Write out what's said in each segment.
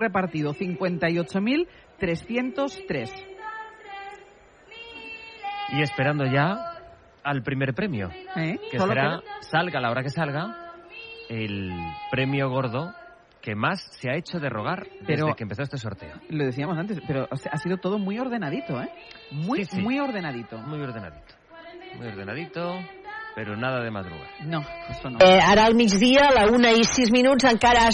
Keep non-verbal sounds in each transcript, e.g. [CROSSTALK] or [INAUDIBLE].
repartido 58.303. Y esperando ya al primer premio, ¿Eh? que será, salga a la hora que salga, el premio gordo que más se ha hecho de rogar desde que empezó este sorteo. Lo decíamos antes, pero o sea, ha sido todo muy ordenadito, ¿eh? Muy, Sí, sí. muy ordenadito. Muy ordenadito. Muy ordenadito, pero nada de madrugar. No, eso no. Eh, ara al migdia, a la una i sis minuts, encara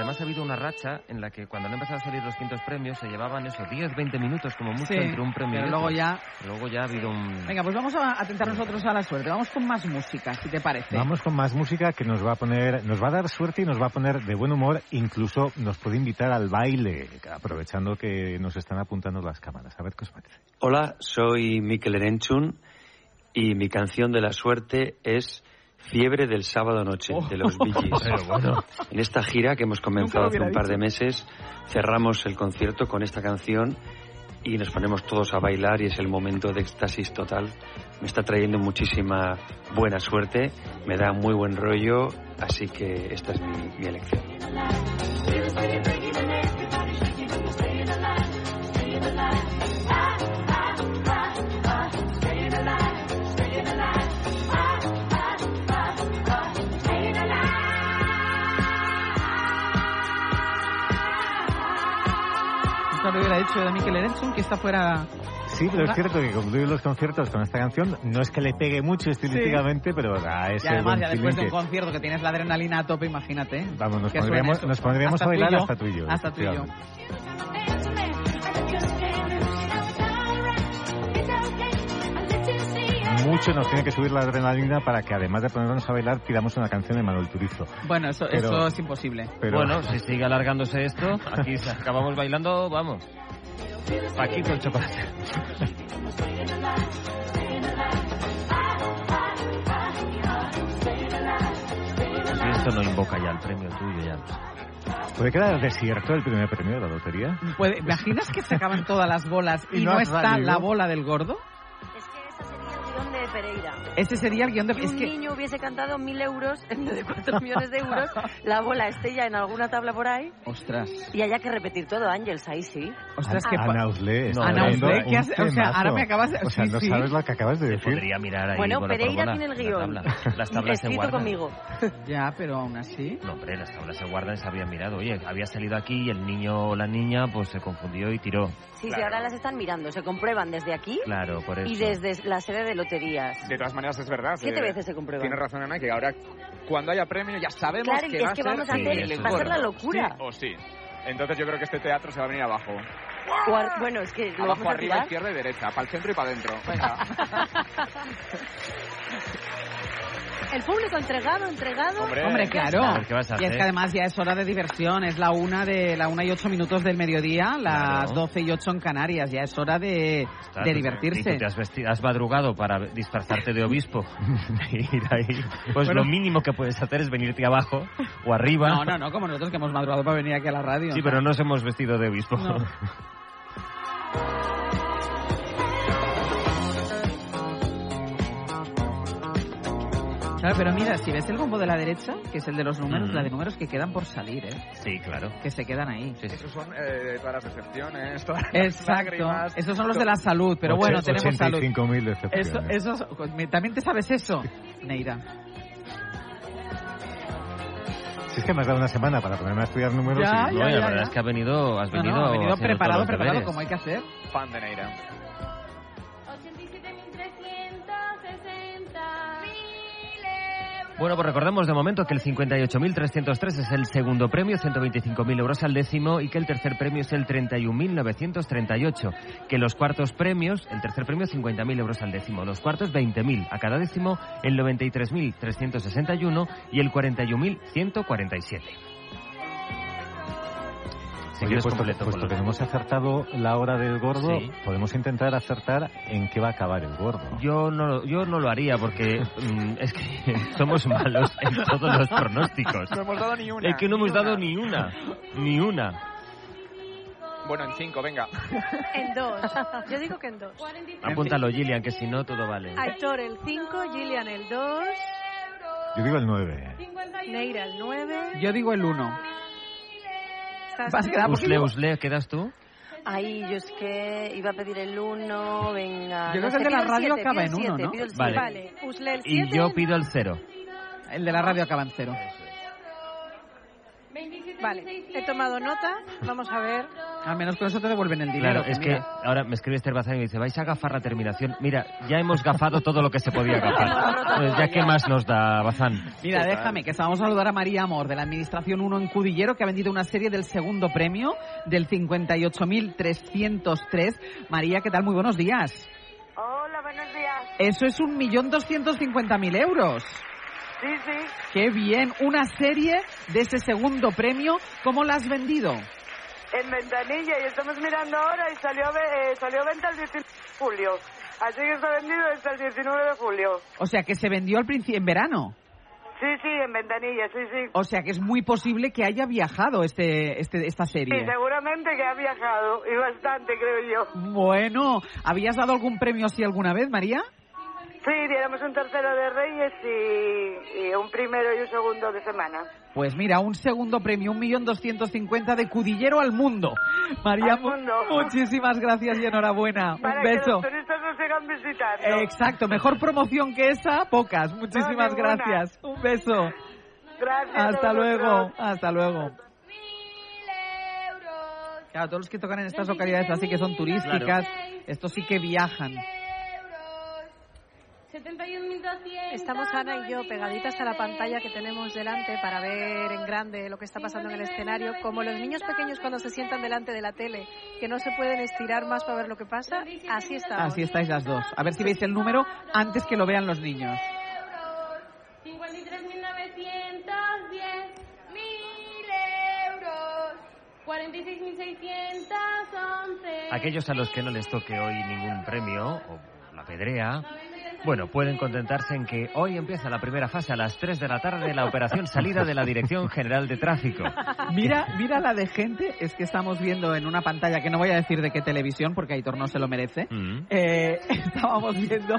Además ha habido una racha en la que cuando han empezado a salir los quintos premios se llevaban esos 10, 20 minutos como mucho Sí, entre un premio pero y luego otro. ya- Luego ya ha habido un... Venga, pues vamos a atentar nosotros a la suerte. Vamos con más música, si te parece. Vamos con más música que nos va a poner, nos va a dar suerte y nos va a poner de buen humor, incluso nos puede invitar al baile, aprovechando que nos están apuntando las cámaras. A ver qué os parece. Hola, soy Mikel Erenchun y mi canción de la suerte es Fiebre del sábado noche de los Gees. Pero bueno. En esta gira que hemos comenzado hace un par de dicho. meses, cerramos el concierto con esta canción y nos ponemos todos a bailar y es el momento de éxtasis total. Me está trayendo muchísima buena suerte, me da muy buen rollo, así que esta es mi, mi elección. Lo hubiera dicho de Mikel Erenson que esta fuera... Sí, pero es cierto que concluir los conciertos con esta canción no es que le pegue mucho estilísticamente, pero da Y ese además, buen ya después de un concierto que tienes la adrenalina a tope, imagínate. Vamos, nos pondríamos, nos pondríamos Hasta a y bailar hasta tú y yo. Hasta tú y yo. Mucho nos tiene que subir la adrenalina para que además de ponernos a bailar, tiramos una canción de Manuel Turizo. Bueno, eso, Pero- eso es imposible. Pero Bueno, si sigue alargándose esto, aquí se- acabamos bailando, vamos. Paquito el chocolate. Si esto no invoca ya el premio tuyo, ya. no sé. puede quedar desierto el primer premio de la lotería. Puede- ¿Imaginas que se acaban todas las bolas y, [LAUGHS] Y no está la bola del gordo? Pereira. Ese sería el guion de... Que Es un que... niño hubiese cantado mil euros en vez de cuatro millones de euros, [LAUGHS] la bola esté ya en alguna tabla por ahí Ostras. y haya que repetir todo, Ángels, ahí sí. Ostras, que... Ana Auslé está Ana ¿qué hace? O sea, ahora me acabas de- O sea, sí, no sí. sabes lo que acabas de decir. podría mirar ahí Bueno, Pereira bola, tiene el la guion. tabla. Las tablas se Escrito conmigo. [LAUGHS] Ya, pero aún así... No, hombre, las tablas se guardan y se habían mirado. Oye, había salido aquí y el niño o la niña pues se confundió y tiró. Sí, sí, ahora las están mirando, se comprueban desde aquí Claro, por eso. y desde la sede de De todas maneras, es verdad. Siete eh, veces se comprueban. Tiene razón Ana, que ahora cuando haya premio ya sabemos Claro, que va que a ser vamos a hacer- va a ser la locura. Sí o sí. Entonces yo creo que este teatro se va a venir abajo. Ar- bueno, es que lo Abajo, vamos a arriba, tirar. izquierda y derecha. Para el centro y para adentro. Venga. [LAUGHS] El público entregado, entregado. Hombre, claro. está. A ver, ¿qué vas a y es que además ya es hora de diversión. Es la una de la una y ocho minutos del mediodía, las Claro. doce y ocho en Canarias. Ya es hora de, Está, de divertirse. Y tú te has, vesti- has madrugado para disfrazarte de obispo. [LAUGHS] ir ahí. Pues Bueno. lo mínimo que puedes hacer es venirte abajo o arriba. No, no, no, como nosotros que hemos madrugado para venir aquí a la radio. Sí, ¿no? pero no nos hemos vestido de obispo. No. [LAUGHS] Claro, pero mira, si ves el bombo de la derecha, que es el de los números, Mm. la de números que quedan por salir, ¿eh? Sí, claro. Que se quedan ahí. Sí, sí. Esos son eh, todas las decepciones, todas las Exacto. lágrimas. Esos son los de la salud, pero bueno, tenemos salud. 85.000 Eso, decepciones. esos, pues, me- también te sabes eso, Neira. Si es que me has dado una semana para ponerme a estudiar números Ya, y No, ya, la ya, verdad ya. es que ha venido, has No, venido, no, ha venido preparado, preparado deberes. como hay que hacer. Fan de Neira. Bueno, pues recordemos de momento que el 58.303 es el segundo premio, 125.000 euros al décimo, y que el tercer premio es el 31.938. Que los cuartos premios, el tercer premio 50.000 euros al décimo, los cuartos 20.000 a cada décimo, el 93.361 y el 41.147. Oye, puesto, completo puesto que los- hemos acertado la hora del gordo, Sí. podemos intentar acertar en qué va a acabar el gordo. Yo no, yo no lo haría porque mm, es que [LAUGHS] somos malos en todos los pronósticos. No hemos dado ni una. Es que no hemos una. dado ni una, ni una. Bueno, en cinco, venga. [LAUGHS] En dos. Yo digo que en dos. Apúntalo, Gillian, que si no todo vale. Aitor el 5, Gillian el 2. Yo digo el 9. Neira, el 9. Yo digo el 1. Vas a quedar Usle, Usle, ¿quedas tú? Ay, yo es que iba a pedir el 1, venga. Yo creo no que el de la radio siete, acaba en el uno, siete, ¿no? pido el Vale. Vale, Usle el 7. Y yo pido el cero. El de la radio acaba en cero. Vale, he tomado nota. Vamos a ver. Al menos con eso te devuelven el dinero. Claro, es que mira. ahora me escribe Esther Bazán y me dice, vais a gafar la terminación. Mira, ya hemos gafado todo lo que se podía gafar. [LAUGHS] Pues ya qué más nos da Bazán. Mira, déjame que vamos a saludar a María Amor de la Administración 1 en Cudillero que ha vendido una serie del segundo premio del 58.303. María, ¿qué tal? Muy buenos días. Hola, buenos días. Eso es un millón doscientos cincuenta mil euros. Sí, sí, ¡Qué bien! Una serie de ese segundo premio. ¿Cómo la has vendido? En ventanilla y estamos mirando ahora y salió, eh, salió venta el 19 de julio. Así que está vendido hasta el 19 de julio. O sea, que se vendió al principio en verano. Sí, sí, en ventanilla, sí, sí. O sea, que es muy posible que haya viajado este, este, esta Sí, serie. seguramente que ha viajado y bastante, creo yo. Bueno, ¿habías dado algún premio así alguna vez, María? Sí, diéramos un tercero de Reyes y, y un primero y un segundo de semana. Pues mira, un segundo premio, un millón doscientos cincuenta de Cudillero al mundo. María, Al mundo. muchísimas gracias y enhorabuena. Para un que beso. los turistas nos sigan visitando. Exacto, mejor promoción que esa, pocas. Muchísimas No, gracias. Un beso. Gracias. Hasta luego, hasta luego. Claro, todos los que tocan en estas localidades así que son turísticas, estos sí que viajan. Estamos Ana y yo pegaditas a la pantalla que tenemos delante para ver en grande lo que está pasando en el escenario. Como los niños pequeños cuando se sientan delante de la tele, que no se pueden estirar más para ver lo que pasa, así estamos. Así estáis las dos. A ver si veis el número antes que lo vean los niños. 53.910 mil euros. 46.611. Aquellos a los que no les toque hoy ningún premio o la pedrea, bueno, pueden contentarse en que hoy empieza la primera fase a las 3 de la tarde la operación salida de la Dirección General de Tráfico. Mira, mira la de gente, es que estamos viendo en una pantalla que no voy a decir de qué televisión porque Aitor no se lo merece. Mm. Eh, [LAUGHS] estábamos viendo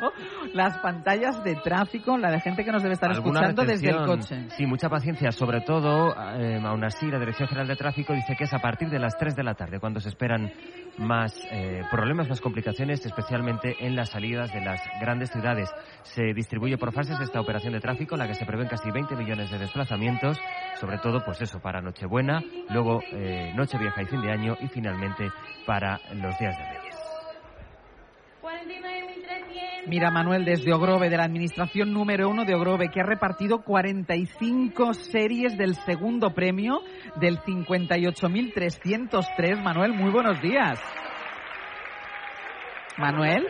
las pantallas de tráfico, la de gente que nos debe estar escuchando desde el coche. Sí, mucha paciencia. Sobre todo, eh, aún así, la Dirección General de Tráfico dice que es a partir de las 3 de la tarde cuando se esperan más eh, problemas, más complicaciones, especialmente en las salidas de las grandes ciudades. Se distribuye por fases esta operación de tráfico en la que se prevén casi 20 millones de desplazamientos, sobre todo, pues eso, para Nochebuena, luego eh, Nochevieja y fin de año y finalmente para los días de Reyes. 49.300. Mira, Manuel, desde Ogrove, de la administración número uno de Ogrove, que ha repartido 45 series del segundo premio del 58.303. Manuel, muy buenos días. Manuel.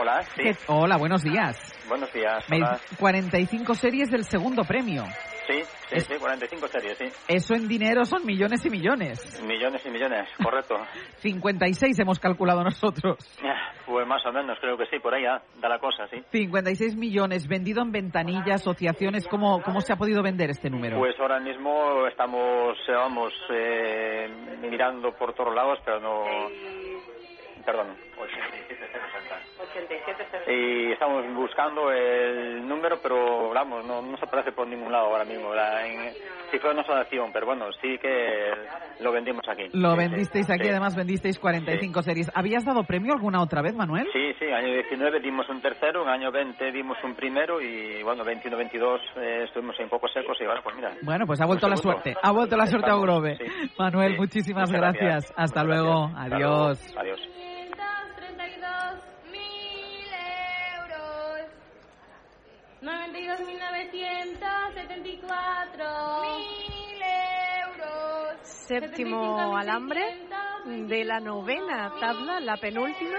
Hola, sí. ¿qué- Hola, buenos días. Buenos días. Me- Hola. 45 series del segundo premio. Sí, sí, sí, 45 series, sí. Eso en dinero son millones y millones. Millones y millones, correcto. [LAUGHS] 56 hemos calculado nosotros. [LAUGHS] Pues más o menos, creo que sí, por ahí ya da la cosa, sí. 56 millones vendido en ventanillas, asociaciones. ¿Cómo, cómo se ha podido vender este número? Pues ahora mismo estamos, eh, vamos, eh, mirando por todos lados, pero no... Perdón, 8760. Y estamos buscando el número, pero vamos, no, no se aparece por ningún lado ahora mismo. En- si fue una asociación, pero bueno, sí que lo vendimos aquí. Lo Sí, sí, vendisteis aquí, sí. además vendisteis 45 series. ¿Habías dado premio alguna otra vez, Manuel? Sí, sí, año 19 dimos un tercero, en año 20 dimos un primero y bueno, 21-22 eh, estuvimos un poco secos y ahora pues mira. Bueno, pues ha vuelto la suerte. Ha vuelto la suerte a Ogrove. sí. Manuel, Sí. muchísimas gracias. gracias. Hasta Muchas luego. gracias. Hasta luego. Adiós. 92.974. Mil euros. Séptimo alambre de la novena tabla, la penúltima.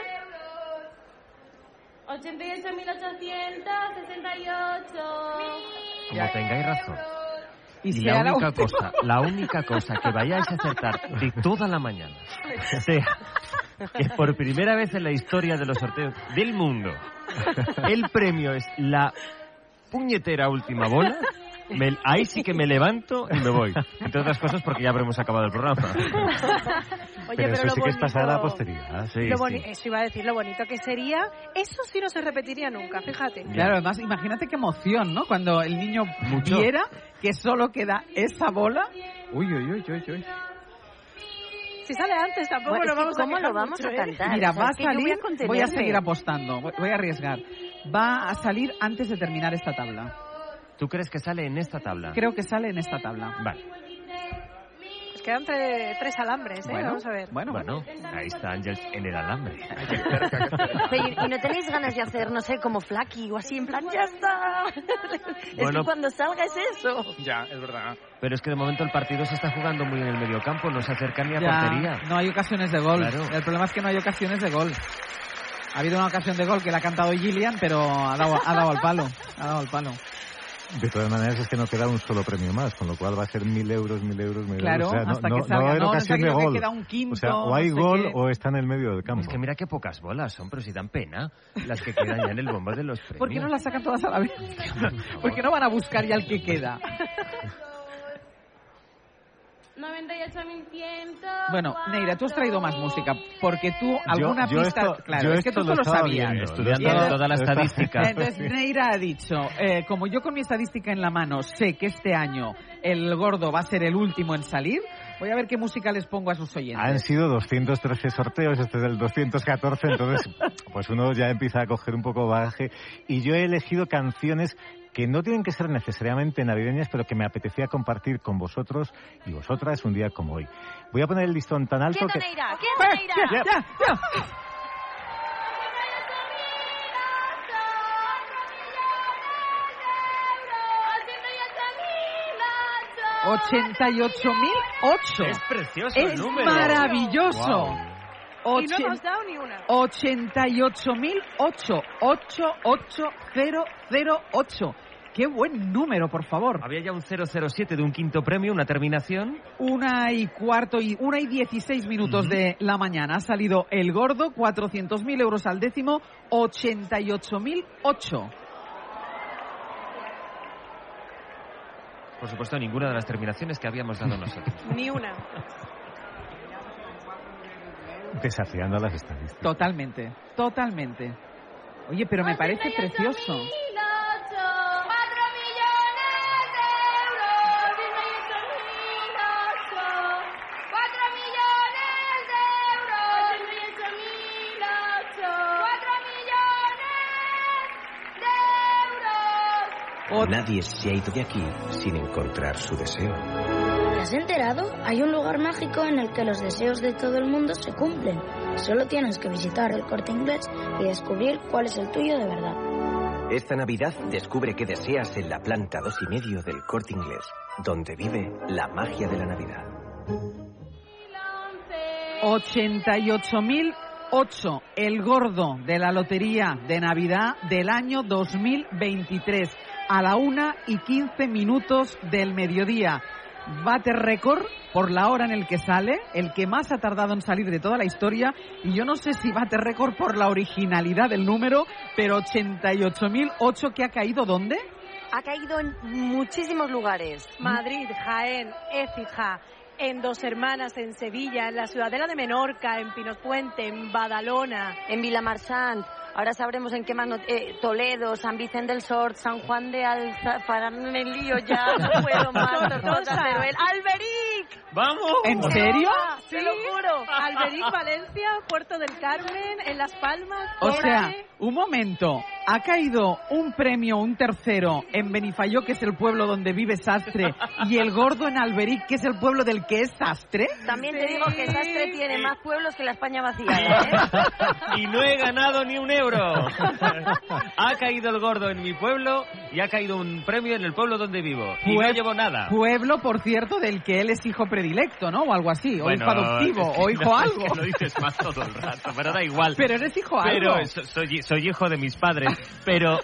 88.868. Como tengáis razón. Y la única cosa, la única cosa que vayáis a acertar de toda la mañana sea que por primera vez en la historia de los sorteos del mundo el premio es la puñetera última bola, me- ahí sí que me levanto y me voy. Entre otras cosas porque ya habremos acabado el programa. Oye, pero, pero, eso lo sí que es pasar a la posteridad. Sí, lo sí. boni- Eso iba a decir, lo bonito que sería. Eso sí no se repetiría nunca, fíjate. Claro, además, imagínate qué emoción, ¿no? Cuando el niño Mucho. viera que solo queda esa bola. Uy, uy, uy, uy, uy. Si sale antes tampoco Bueno, lo vamos a ¿cómo lo vamos mucho, a ¿eh? cantar? Mira, O sea, va a salir, voy a voy a contenerme. seguir apostando, voy voy a arriesgar. Va a salir antes de terminar esta tabla. ¿Tú crees que sale en esta tabla? Creo que sale en esta tabla. Vale. Pues quedan tre- tres alambres, ¿eh? Bueno, Vamos a ver. Bueno, Bueno, ahí está Ángel en el alambre. [LAUGHS] Pero, ¿y- ¿Y no tenéis ganas de hacer, no sé, como Flaky o así, en plan, ya está? [LAUGHS] es Bueno. que cuando salga es eso. Ya, es verdad. Pero es que de momento el partido se está jugando muy en el mediocampo, no se acerca ni a Ya, portería. no hay ocasiones de gol. Claro. El problema es que no hay ocasiones de gol. Ha habido una ocasión de gol que la ha cantado Gillian, pero ha dado, ha dado al palo. Ha dado al palo. De todas maneras es que no queda un solo premio más, con lo cual va a ser mil euros, mil euros, mil Claro, euros. O sea, no, hasta no- que va a haber No, no ocasión de que gol. queda un quinto, o sea, o hay no sé gol qué. o está en el medio del campo. Es que mira qué pocas bolas son, pero si dan pena las que quedan ya en el bombo de los premios. ¿Por qué no las sacan todas a la vez? [LAUGHS] ¿Por qué no van a buscar ya el que queda? 98.100. Bueno, Neira, tú has traído más música, porque tú alguna yo pista... esto- claro, yo es que tú lo solo sabías. Estudiando entonces- toda la estadística. [LAUGHS] Entonces Neira ha dicho, eh, como yo con mi estadística en la mano sé que este año el gordo va a ser el último en salir, voy a ver qué música les pongo a sus oyentes. Han sido 213 sorteos, este es el 214, entonces [LAUGHS] pues uno ya empieza a coger un poco bagaje. Y yo he elegido canciones que no tienen que ser necesariamente navideñas, pero que me apetecía compartir con vosotros y vosotras un día como hoy. Voy a poner el listón tan alto ¿Quién que... Neira? ¿Quién Neira? Ya, ya, ya. 88.008. Es precioso el Es número. maravilloso. Guau. Y no hemos dado ni una. 88.008. 88008. Qué buen número, por favor. Había ya un 007 de un quinto premio, una terminación. Una y cuarto y una y dieciséis minutos de la mañana. Ha salido el gordo, 400.000 euros al décimo, 88.008. Por supuesto, ninguna de las terminaciones que habíamos dado nosotros. [LAUGHS] Ni una. Desafiando a las estadísticas. Totalmente, totalmente. Oye, pero me parece precioso. 4 millones de euros. 4 millones de euros. 4 millones de euros. Nadie se ha ido de aquí sin encontrar su deseo. ¿Te has enterado? Hay un lugar mágico en el que los deseos de todo el mundo se cumplen. Solo tienes que visitar el corte inglés y descubrir cuál es el tuyo de verdad. Esta Navidad descubre qué deseas en la planta dos y medio del corte inglés, donde vive la magia de la Navidad. 88.008, el gordo de la lotería de Navidad del año 2023, a la una y 15 minutos del mediodía. Bate récord por la hora en el que sale, el que más ha tardado en salir de toda la historia, y yo no sé si bate récord por la originalidad del número, pero 88.008 que ha caído ¿dónde? Ha caído en muchísimos lugares. Madrid, Jaén, Écija, en Dos Hermanas, en Sevilla, en la Ciudadela de Menorca, en Pinospuente, en Badalona. En Vilamarchant. Ahora sabremos en qué más. not- eh, Toledo, San Vicente del Sort, San Juan de Alzafarán en el lío ya. No [LAUGHS] puedo más. Tortosa. Tortosa, Teruel. ¡Alberic! ¡Vamos! ¿En serio? Sí, te lo juro. [LAUGHS] Alberic, Valencia, Puerto del Carmen, en Las Palmas. O sea, un momento, ha caído un premio, un tercero en Benifayó, que es el pueblo donde vive Sastre, y el gordo en Alberic, que es el pueblo del que es Sastre. También te digo que Sastre tiene más pueblos que la España vacía. ¿eh? y no he ganado ni un euro. ha caído el gordo en mi pueblo y ha caído un premio en el pueblo donde vivo. Y no llevo nada. Pueblo, por cierto, del que él es hijo predilecto, ¿no? O algo así, o Bueno, hijo adoptivo, es que o hijo no, es algo. que lo dices más todo el rato, pero da igual. Pero eres hijo Pero algo. so- soy, soy hijo de mis padres. Pero,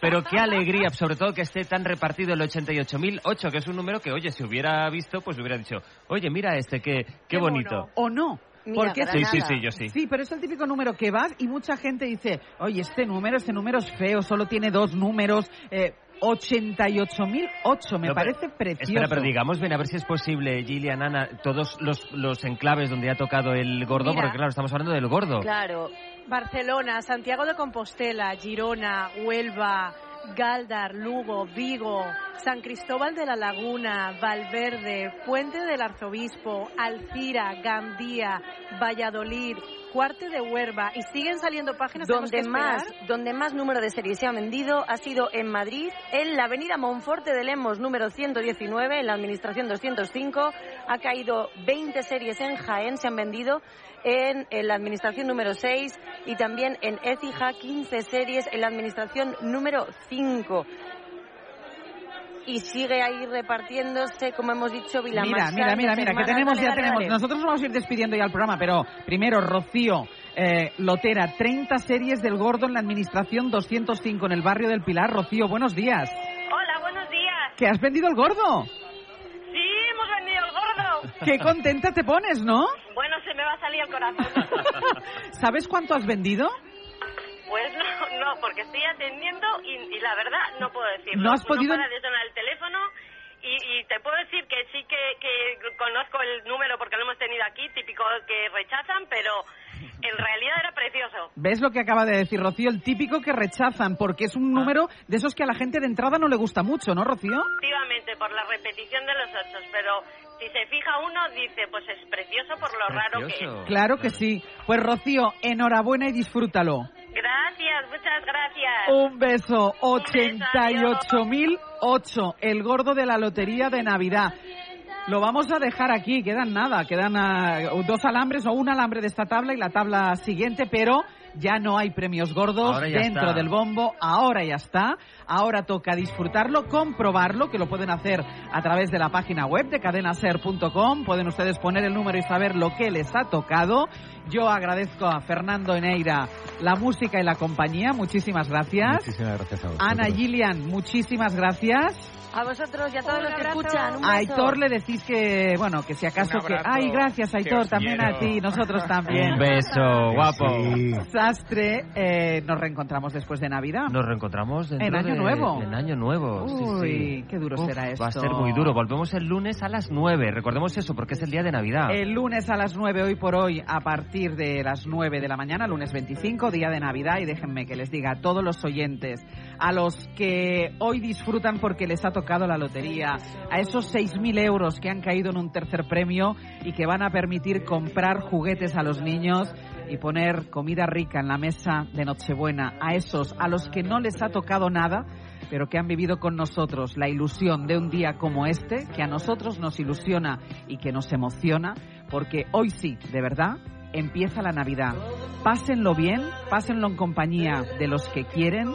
pero qué alegría, sobre todo que esté tan repartido el 88.008, que es un número que, oye, si hubiera visto, pues hubiera dicho, oye, mira este, qué, qué, Qué bonito. mono. O no. Mira, Porque Sí, sí, nada. sí, yo sí. Sí, pero es el típico número que vas y mucha gente dice, oye, este número, este número es feo, solo tiene dos números. Eh, 88.008. Me No, parece precioso. Espera, pero digamos, ven a ver si es posible, Gillian, Ana, todos los, los enclaves donde ha tocado el gordo, Mira. porque claro, estamos hablando del gordo. Claro. Barcelona, Santiago de Compostela, Girona, Huelva, Galdar, Lugo, Vigo, San Cristóbal de la Laguna, Valverde, Puente del Arzobispo, Alcira, Gandía, Valladolid, Cuarte de Huerva y siguen saliendo páginas Donde más, donde más número de series se ha vendido ha sido en Madrid, en la avenida Monforte de Lemos número 119, en la administración 205. Ha caído 20 series en Jaén, se han vendido en, en la administración número 6 y también en Écija 15 series en la administración número 5. Y sigue ahí repartiéndose, como hemos dicho, Mira, Vilamarchal. mira, mira, las mira, que tenemos, Dale, ya dale, tenemos. dale. Nosotros nos vamos a ir despidiendo ya el programa, pero primero, Rocío, eh, Lotera, 30 series del gordo en la administración 205 en el barrio del Pilar. Rocío, buenos días. Hola, buenos días. ¿Que has vendido el gordo? Sí, hemos vendido el gordo. Qué contenta te pones, ¿no? Bueno, va a salir el corazón. [LAUGHS] ¿Sabes cuánto has vendido? Pues no, no, porque estoy atendiendo y, y la verdad no puedo decirlo. ¿No has podido- para el teléfono y, y te puedo decir que sí que, que conozco el número porque lo hemos tenido aquí, típico que rechazan, pero en realidad era precioso. ¿Ves lo que acaba de decir Rocío? El típico que rechazan, porque es un número de esos que a la gente de entrada no le gusta mucho, ¿no, Rocío? Efectivamente, por la repetición de los ocho, pero si se fija uno, dice, pues es precioso por lo raro que es. Claro que sí. Pues Rocío, enhorabuena y disfrútalo. Gracias, muchas gracias. Un beso, 88.008, el gordo de la lotería de Navidad. Lo vamos a dejar aquí, quedan nada, quedan ah, dos alambres o un alambre de esta tabla y la tabla siguiente, pero ya no hay premios gordos dentro está. del bombo, ahora ya está, ahora toca disfrutarlo, comprobarlo, que lo pueden hacer a través de la página web de cadenaser.com, pueden ustedes poner el número y saber lo que les ha tocado. Yo agradezco a Fernando Eneira la música y la compañía, muchísimas gracias. Muchísimas gracias a vosotros. Ana Gillian, muchísimas gracias. A vosotros y a todos Un los que escuchan. Un A. Aitor le decís que, bueno, que si acaso que... Ay, gracias Aitor, también quiero. a ti, nosotros [LAUGHS] también. Un beso, guapo. Sí. Sastre, eh, nos reencontramos después de Navidad. Nos reencontramos En Año de- Nuevo. En Año Nuevo, sí, Uy, sí. qué duro Uf, será esto. Va a ser muy duro. Volvemos el lunes a las 9. Recordemos eso porque es el día de Navidad. El lunes a las 9, hoy por hoy, a partir de las 9 de la mañana, lunes 25, día de Navidad, y déjenme que les diga a todos los oyentes, a los que hoy disfrutan porque les ha tocado la lotería, a esos 6.000 euros que han caído en un tercer premio y que van a permitir comprar juguetes a los niños y poner comida rica en la mesa de Nochebuena, a esos a los que no les ha tocado nada, pero que han vivido con nosotros la ilusión de un día como este, que a nosotros nos ilusiona y que nos emociona, porque hoy sí, de verdad, empieza la Navidad. Pásenlo bien, pásenlo en compañía de los que quieren,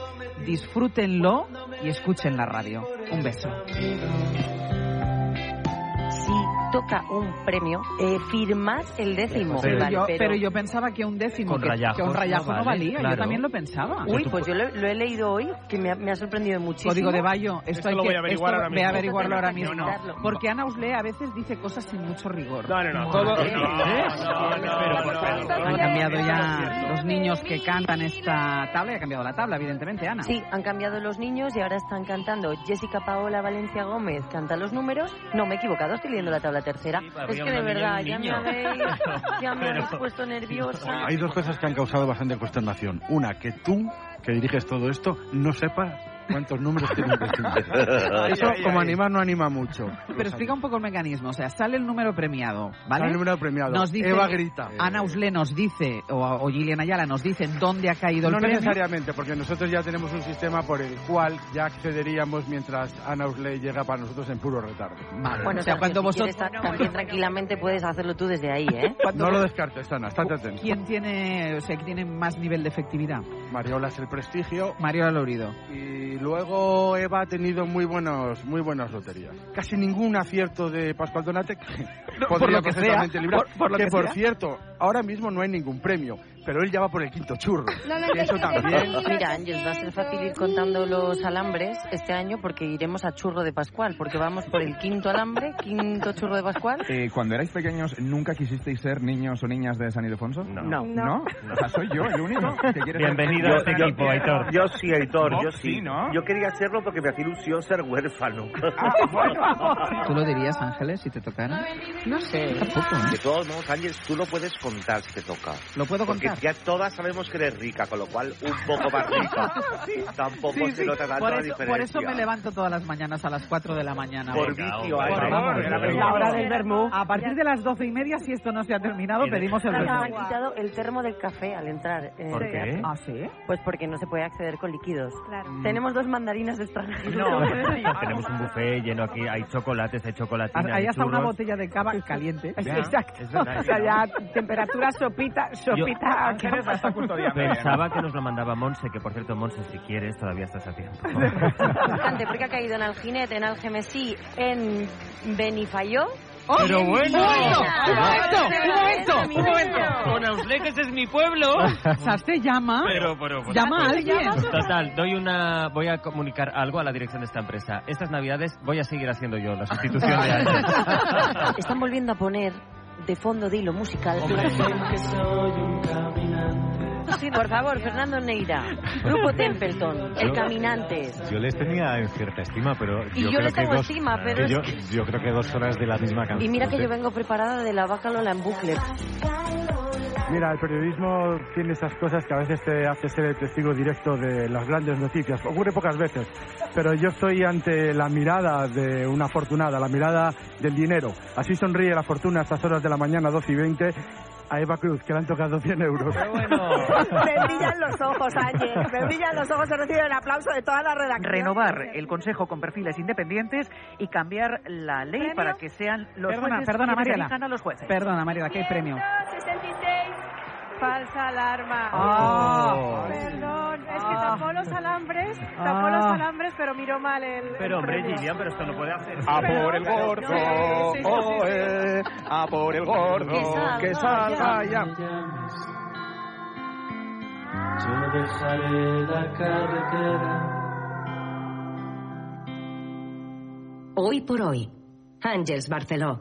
disfrútenlo y escuchen la radio. Un beso. Toca un premio, eh, firmad el décimo. Pero, Vale, yo, pero- pero yo pensaba que un décimo, Con que, rayajos que un rayajo no valía. claro. Yo también lo pensaba. Uy, pues yo lo, lo he leído hoy, que me ha, me ha sorprendido muchísimo. Código de Bayo, esto, Esto hay lo que voy a averiguar esto ahora ve a mismo. averiguarlo ahora mismo. Porque Ana Uslé a veces dice cosas sin mucho rigor. No, no, no. Todo... ¿Eh? Han cambiado ya los niños que cantan esta tabla y ha cambiado la tabla, evidentemente, Ana. Sí, han cambiado los niños y ahora están cantando Jessica Paola Valencia Gómez canta los números. No, me he equivocado, estoy leyendo la tabla tercera. es que de verdad, ya me habéis, [LAUGHS] ya me habéis puesto nerviosa. Hay dos cosas que han causado bastante consternación. Una, que tú, que diriges todo esto, no sepas cuántos números tiene que [LAUGHS] Eso, ay, como ay. animar, no anima mucho. Pero explica un poco el mecanismo. O sea, sale el número premiado, ¿vale? El número premiado. Nos dice, Eva grita. Ana Uslé nos dice, o, o Gillian Ayala nos dice dónde ha caído No el premio. necesariamente, porque nosotros ya tenemos un sistema por el cual ya accederíamos mientras Ana Usley llega para nosotros en puro retardo. Vale, Bueno, o sea, cuando si vosotros... también tranquilamente puedes hacerlo tú desde ahí, ¿eh? [LAUGHS] No lo descartes, Ana, estate atento. ¿Quién tiene, o sea, quién tiene más nivel de efectividad? Mariola es el prestigio Mario Lorido. y luego Eva ha tenido muy buenos, muy buenas loterías. Casi ningún acierto de Pascual Donate que [LAUGHS] por podría lo que sea, por- por lo que, que por sea. cierto, ahora mismo no hay ningún premio, pero él ya va por el quinto churro. No, no, eso también. Mira, Ángel, va a ser fácil ir contando los alambres este año porque iremos a churro de Pascual, porque vamos por el quinto alambre, quinto churro de Pascual. Eh, cuando erais pequeños, ¿nunca quisisteis ser niños o niñas de San Ildefonso? No. No. ¿No? O sea, soy yo el único que quiere ser- Bienvenido a este Yo- equipo, yo- Aitor. Yo sí, Aitor, yo sí. ¿no? Yo quería hacerlo porque me hacía ilusión ser huérfano. ¿Tú lo dirías, Ángeles, si te tocara? No sé. De todos modos, Ángeles, tú lo puedes contar si te toca. ¿Lo puedo Porque ya todas sabemos que eres rica, con lo cual un poco más rica. [LAUGHS] Tampoco Sí, se sí, nota tanto por la eso, diferencia. por eso me levanto todas las mañanas a las 4 de la mañana. Por Venga, vicio. Por favor. La hora del vermú. A partir de las doce y media, si esto no se ha terminado, pedimos el vermú. han quitado el termo del café al entrar. en ¿Por qué? ¿Ah, sí? Pues porque no se puede acceder con líquidos. Claro. Tenemos dos mandarinas de extranjero. No, [LAUGHS] [LAUGHS] tenemos un buffet lleno aquí, hay chocolates, hay chocolatina, Ahí hay hasta una churros. botella de cava caliente. Ya, Exacto. es verdad, o sea, ya temperatura sopita, sopita. Ángeles custodiando. bien. Pensaba que nos lo mandaba Monse, que por cierto, Monse, si quieres, todavía estás a tiempo. Bastante, porque ha caído en Alginet, en Algemesí, en Benifayó. Pero bueno. ¡Un momento! ¡Un momento! ¡Un momento! Con Ausleques es mi pueblo. Saste llama. Pero, pero, pero- Llama a alguien. Total, doy una, voy a comunicar algo a la dirección de esta empresa. Estas navidades voy a seguir haciendo yo la sustitución de. Están volviendo a poner de fondo de hilo musical. Por favor, Fernando Neira, Grupo Templeton, El Yo- Caminante. Yo les tenía en cierta estima, pero Y yo, yo creo les que tengo dos, estima, pero que yo, que- yo creo que dos horas de la misma canción. Y mira que yo vengo preparada de la vaca Lola en bucle. Mira, el periodismo tiene esas cosas que a veces te hace ser el testigo directo de las grandes noticias. Ocurre pocas veces, pero yo estoy ante la mirada de una afortunada, la mirada del dinero. Así sonríe la fortuna a estas horas de la mañana, 12 y 20, a Eva Cruz, que le han tocado 100 euros. Me brillan los ojos, Ángel. Me brillan los ojos. He recibido el aplauso de toda la redacción. Renovar el Consejo con perfiles independientes y cambiar la ley para que sean los Perdona, jueces perdona, Mariela. elijan a los jueces. Perdona, Mariela, que hay premio. 66. Falsa alarma. Ah. Perdón, es que Ah. tapó los alambres, tapó Ah. los alambres, pero miró mal el. Pero el hombre. Gillian, pero esto no puede hacer. A por el gordo, Sí, sí, sí, sí. oe, a por el gordo, Que salga que salga ya. Yo dejaré la carretera. Hoy por hoy. Ángels Barceló.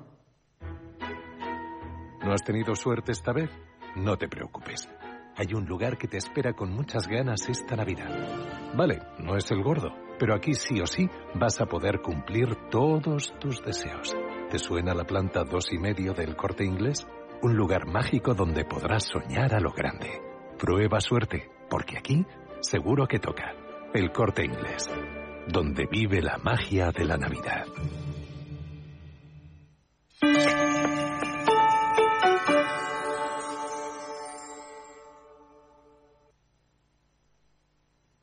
¿No has tenido suerte esta vez? No te preocupes. Hay un lugar que te espera con muchas ganas esta Navidad. Vale, no es el gordo, pero aquí sí o sí vas a poder cumplir todos tus deseos. ¿Te suena la planta dos y medio del corte inglés? Un lugar mágico donde podrás soñar a lo grande. Prueba suerte, porque aquí seguro que toca. El corte inglés, donde vive la magia de la Navidad.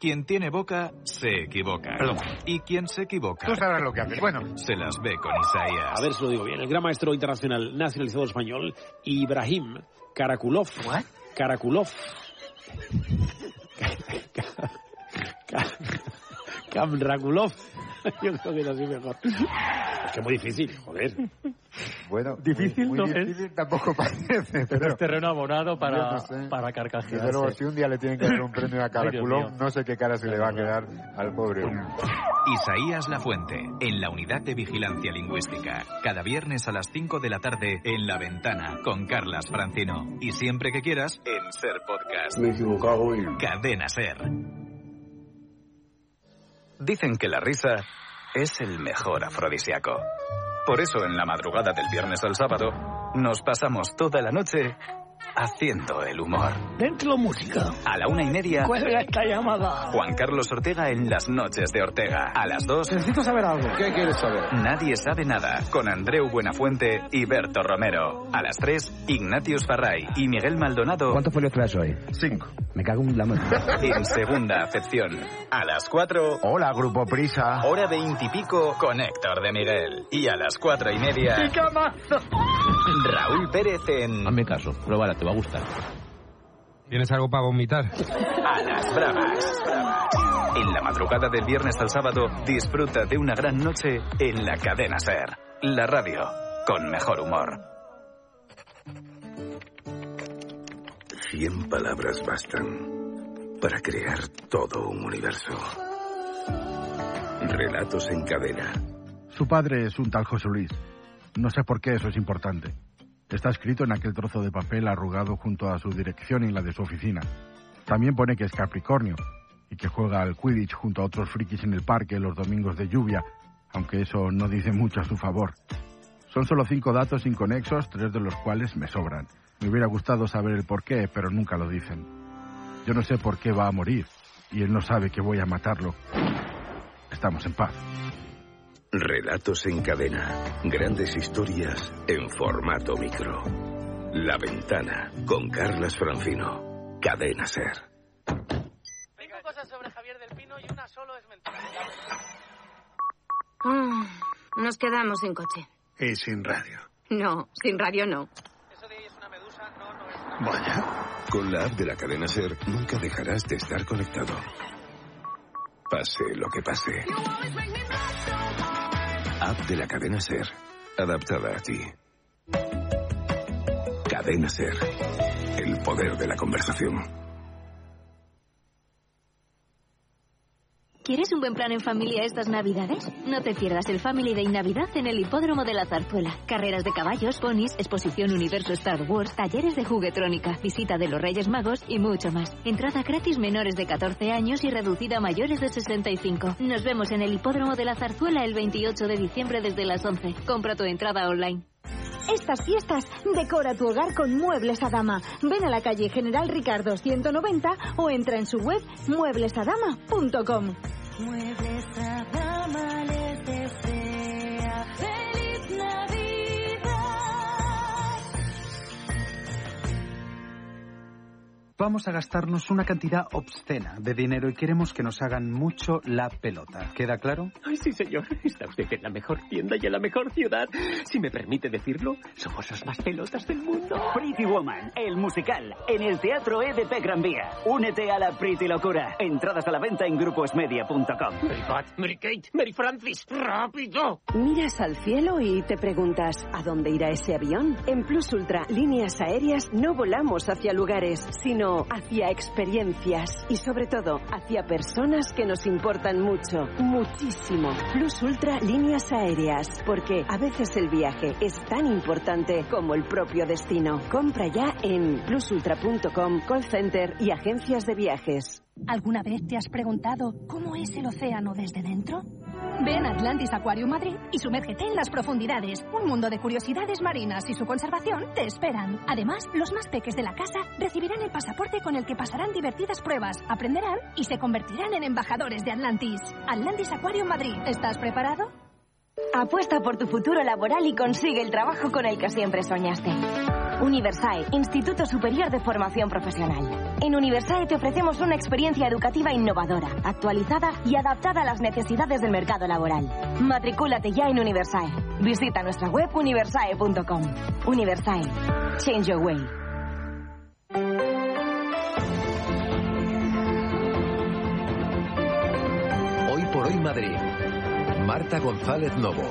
Quien tiene boca, se equivoca. Y quien se equivoca... Tú sabrás lo que haces. Bueno. Se las ve con Isaías. A ver si lo digo bien. El gran maestro internacional nacionalizado español, Ibrahim Karakulov. Karakulov. Kamrakulov. [LAUGHS] Yo creo que es así mejor. Es que es muy difícil, joder. Bueno, Difícil muy, no muy es. difícil tampoco [LAUGHS] parece. Pero es terreno abonado para, no sé. para carcajearse. Desde luego, si un día le tienen que dar un premio a [LAUGHS] Caraculón, no sé qué cara se le va a quedar al pobre hombre. Isaías Lafuente, en la Unidad de Vigilancia Lingüística. Cada viernes a las 5 de la tarde en La Ventana con Carlas Francino. Y siempre que quieras, en Ser Podcast. Me he equivocado y... Cadena Ser. Dicen que la risa es el mejor afrodisíaco. Por eso en la madrugada del viernes al sábado nos pasamos toda la noche haciendo el humor. Dentro música. A la una y media, Cuelga esta llamada. Juan Carlos Ortega en las noches de Ortega. A las dos, Necesito saber algo. ¿Qué quieres saber? Nadie sabe nada, con Andreu Buenafuente y Berto Romero. A las 3, Ignatius Farray y Miguel Maldonado. ¿Cuántos folios traes hoy? Cinco. Me cago en la mano. En segunda acepción. A las 4, Hola, Grupo Prisa. hora veintipico con Héctor de Miguel. Y a las cuatro y media, Raúl Pérez en Hazme caso, te va a gustar. ¿Tienes algo para vomitar? A las Bravas. En la madrugada del viernes al sábado, disfruta de una gran noche en la cadena Ser. La radio con mejor humor. Cien palabras bastan para crear todo un universo. Relatos en cadena. Su padre es un tal José Luis. No sé por qué eso es importante. Está escrito en aquel trozo de papel arrugado junto a su dirección y la de su oficina. También pone que es Capricornio y que juega al Quidditch junto a otros frikis en el parque los domingos de lluvia, aunque eso no dice mucho a su favor. Son solo cinco datos inconexos, tres de los cuales me sobran. Me hubiera gustado saber el por qué, pero nunca lo dicen. Yo no sé por qué va a morir, y él no sabe que voy a matarlo. Estamos en paz. Relatos en cadena. Grandes historias en formato micro. La ventana con Carlas Francino. Cadena Ser. Cinco cosas sobre Javier del Pino y una solo es mentira. Ah, nos quedamos sin coche. Y sin radio. No, sin radio no. Vaya. Con la app de la cadena Ser nunca dejarás de estar conectado. Pase lo que pase. App de la cadena Ser. Adaptada a ti. Cadena Ser. El poder de la conversación. ¿Quieres un buen plan en familia estas Navidades? No te pierdas el Family Day Navidad en el Hipódromo de la Zarzuela. Carreras de caballos, ponis, exposición Universo Star Wars, talleres de juguetrónica, visita de los Reyes Magos y mucho más. Entrada gratis menores de 14 años y reducida a mayores de 65. Nos vemos en el Hipódromo de la Zarzuela el 28 de diciembre desde las 11. Compra tu entrada online. Estas fiestas, decora tu hogar con Muebles Adama. Ven a la calle General Ricardo 190 o entra en su web mueblesadama.com. Muebles Adama Vamos a gastarnos una cantidad obscena de dinero y queremos que nos hagan mucho la pelota. ¿Queda claro? Ay, sí, señor. Está usted en la mejor tienda y en la mejor ciudad. Si me permite decirlo, somos los más pelotas del mundo. Pretty Woman, el musical, en el Teatro EDP Gran Vía. Únete a la Pretty Locura. Entradas a la venta en gruposmedia.com. Mary Pat, Mary Kate, Mary Francis, rápido. Miras al cielo y te preguntas, ¿a dónde irá ese avión? En Plus Ultra, líneas aéreas, no volamos hacia lugares, sino hacia experiencias y sobre todo hacia personas que nos importan mucho, muchísimo. Plus Ultra, líneas aéreas, porque a veces el viaje es tan importante como el propio destino. Compra ya en plusultra.com, call center y agencias de viajes. ¿Alguna vez te has preguntado cómo es el océano desde dentro? Ven a Atlantis Aquarium Madrid y sumérgete en las profundidades. Un mundo de curiosidades marinas y su conservación te esperan. Además, los más peques de la casa recibirán el pasaporte con el que pasarán divertidas pruebas, aprenderán y se convertirán en embajadores de Atlantis. Atlantis Aquarium Madrid. ¿Estás preparado? Apuesta por tu futuro laboral y consigue el trabajo con el que siempre soñaste. Universae, Instituto Superior de Formación Profesional. En Universae te ofrecemos una experiencia educativa innovadora, actualizada y adaptada a las necesidades del mercado laboral. Matricúlate ya en Universae. Visita nuestra web universae.com. Universae. Change your way. Hoy por hoy Madrid. Marta González Novo.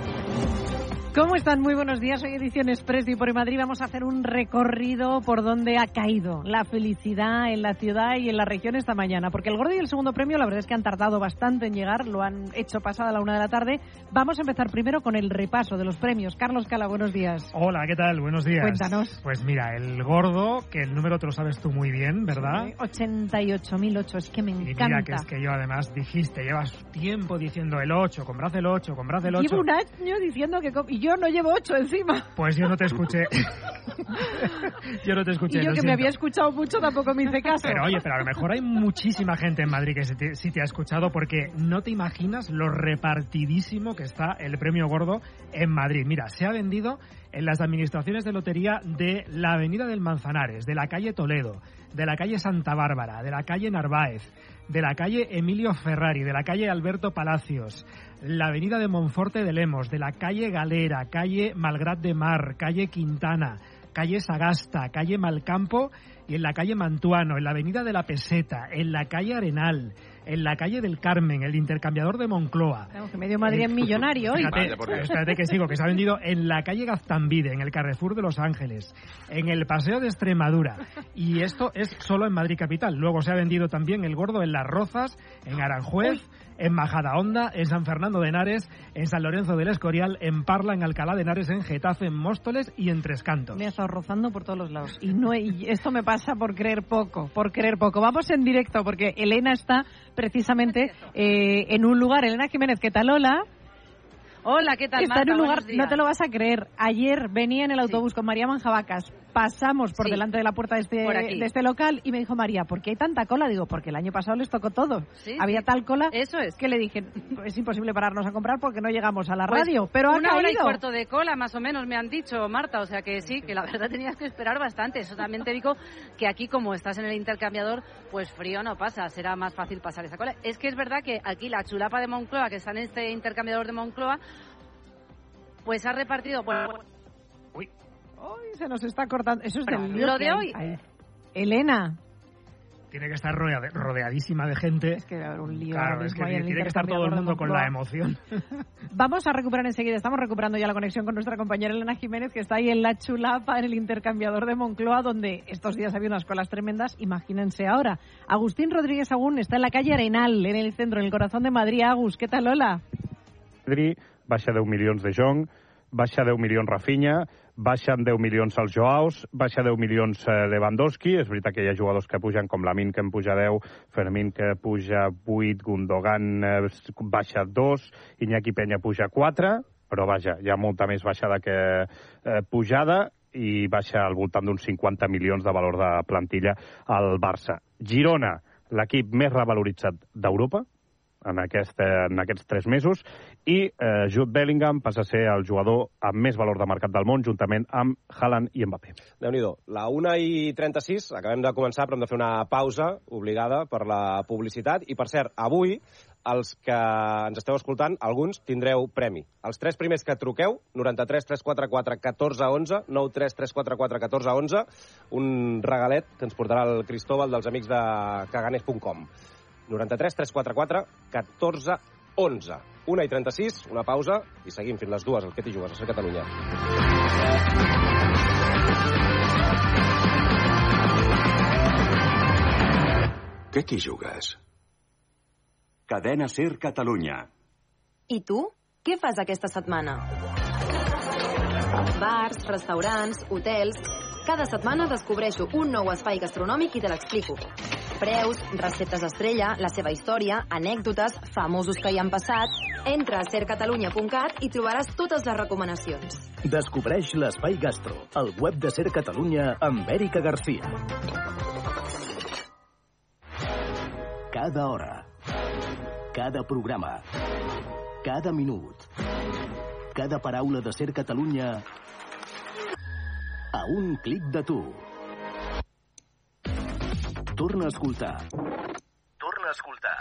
¿Cómo están? Muy buenos días. Hoy edición Express y por Madrid vamos a hacer un recorrido por donde ha caído la felicidad en la ciudad y en la región esta mañana. Porque el gordo y el segundo premio, la verdad es que han tardado bastante en llegar, lo han hecho pasada la una de la tarde. Vamos a empezar primero con el repaso de los premios. Carlos Cala, buenos días. Hola, ¿qué tal? Buenos días. Cuéntanos. Pues mira, el gordo, que el número te lo sabes tú muy bien, ¿verdad? Sí, 88.008, es que me Y encanta. mira que es que yo además dijiste, llevas tiempo diciendo el 8, comprad el 8, comprad el 8. Llevo un año diciendo que... Y yo no llevo ocho encima. Pues yo no te escuché. [LAUGHS] yo no te escuché. Y yo que me había escuchado mucho tampoco me hice caso. Pero oye, pero a lo mejor hay muchísima gente en Madrid que sí te, sí te ha escuchado porque no te imaginas lo repartidísimo que está el premio gordo en Madrid. Mira, se ha vendido en las administraciones de lotería de la Avenida del Manzanares, de la calle Toledo, de la calle Santa Bárbara, de la calle Narváez, de la calle Emilio Ferrari, de la calle Alberto Palacios, la avenida de Monforte de Lemos, de la calle Galera, calle Malgrat de Mar, calle Quintana, calle Sagasta, calle Malcampo y en la calle Mantuano, en la avenida de la Peseta, en la calle Arenal, en la calle del Carmen, el intercambiador de Moncloa. Claro, que medio Madrid es millonario hoy. Fíjate, espérate que sigo, que se ha vendido en la calle Gaztambide, en el Carrefour de Los Ángeles, en el Paseo de Extremadura. Y esto es solo en Madrid Capital. Luego se ha vendido también el gordo en Las Rozas, en Aranjuez, en Majadahonda, en San Fernando de Henares, en San Lorenzo del Escorial, en Parla, en Alcalá de Henares, en Getafe, en Móstoles y en Tres Cantos. Me ha estado rozando por todos los lados. Y, no, y esto me pasa por creer poco, por creer poco. Vamos en directo porque Elena está precisamente eh, en un lugar. Elena Jiménez, ¿qué tal? Hola. Hola, ¿qué tal? Está Marta? en un lugar, no te lo vas a creer. Ayer venía en el autobús con María Manjabacas, pasamos por Sí. delante de la puerta de este, de este local y me dijo María, ¿por qué hay tanta cola? Digo, porque el año pasado les tocó todo. Sí, Había sí. tal cola Eso es. que le dije, es imposible pararnos a comprar porque no llegamos a la Pues radio. Pero ha una hora y cuarto de cola, más o menos, me han dicho, Marta. O sea que sí, que la verdad tenías que esperar bastante. Eso también te digo que aquí, como estás en el intercambiador, pues frío no pasa. Será más fácil pasar esa cola. Es que es verdad que aquí la chulapa de Moncloa, que está en este intercambiador de Moncloa, pues ha repartido... Bueno, Uy, se nos está cortando. Eso es Bueno, del lío lo de hoy-. Elena. Tiene que estar rodea- rodeadísima de gente. Es que un lío Claro, es que tiene que estar todo el de mundo con la emoción. [LAUGHS] Vamos a recuperar enseguida, estamos recuperando ya la conexión con nuestra compañera Elena Jiménez, que está ahí en la chulapa, en el intercambiador de Moncloa, donde estos días había unas colas tremendas, imagínense ahora. Agustín Rodríguez Agún está en la calle Arenal, en el centro, en el corazón de Madrid. Agus, ¿qué tal, hola? Pedri, baixa 10 milions de Jong, baixa 10 milions Rafinha, baixen 10 milions els Joaos, baixa 10 milions eh, Lewandowski, és veritat que hi ha jugadors que pugen com Lamin que en puja 10, Fermín que puja 8, Gundogan eh, baixa 2, Iñaki Peña puja 4, però vaja, hi ha molta més baixada que eh, pujada i baixa al voltant d'uns 50 milions de valor de plantilla al Barça. Girona, l'equip més revaloritzat d'Europa, en, aquest, eh, en aquests tres mesos i eh, Jude Bellingham passa a ser el jugador amb més valor de mercat del món juntament amb Haaland i Mbappé. déu nhi La 1 i 36, acabem de començar, però hem de fer una pausa obligada per la publicitat. I, per cert, avui, els que ens esteu escoltant, alguns tindreu premi. Els tres primers que truqueu, 93 344 14 11, 93 344 14 11, un regalet que ens portarà el Cristóbal dels amics de caganes.com. 93 344 14 11. 1 i 36, una pausa, i seguim fins les dues, el que t'hi jugues, a ser Catalunya. Què t'hi jugues? Cadena Ser Catalunya. I tu? Què fas aquesta setmana? Bars, restaurants, hotels... Cada setmana descobreixo un nou espai gastronòmic i te l'explico. Preus, receptes estrella, la seva història, anècdotes, famosos que hi han passat... Entra a sercatalunya.cat i trobaràs totes les recomanacions. Descobreix l'Espai Gastro, el web de Ser Catalunya amb Èrica Garcia. Cada hora, cada programa, cada minut, cada paraula de Ser Catalunya a un clic de tu. Torna a escoltar. Torna a escoltar.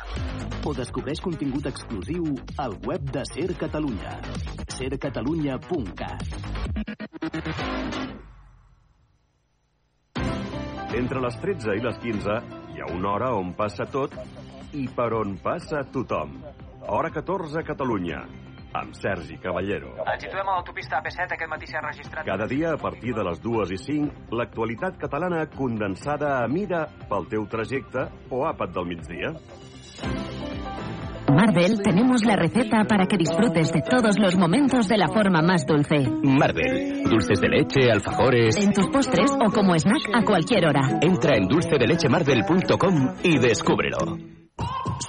O descobreix contingut exclusiu al web de Ser Catalunya. sercatalunya.cat Entre les 13 i les 15 hi ha una hora on passa tot i per on passa tothom. Hora 14 a Catalunya, amb Sergi Caballero. Ens situem a l'autopista AP7, aquest matí s'ha registrat... Cada dia, a partir de les 2 i 5, l'actualitat catalana condensada a mida pel teu trajecte o àpat del migdia. Marvel tenemos la receta para que disfrutes de todos los momentos de la forma más dulce. Marvel. Dulces de leche, alfajores. En tus postres o como snack a cualquier hora. Entra en dulcedelechemarvel.com y descúbrelo.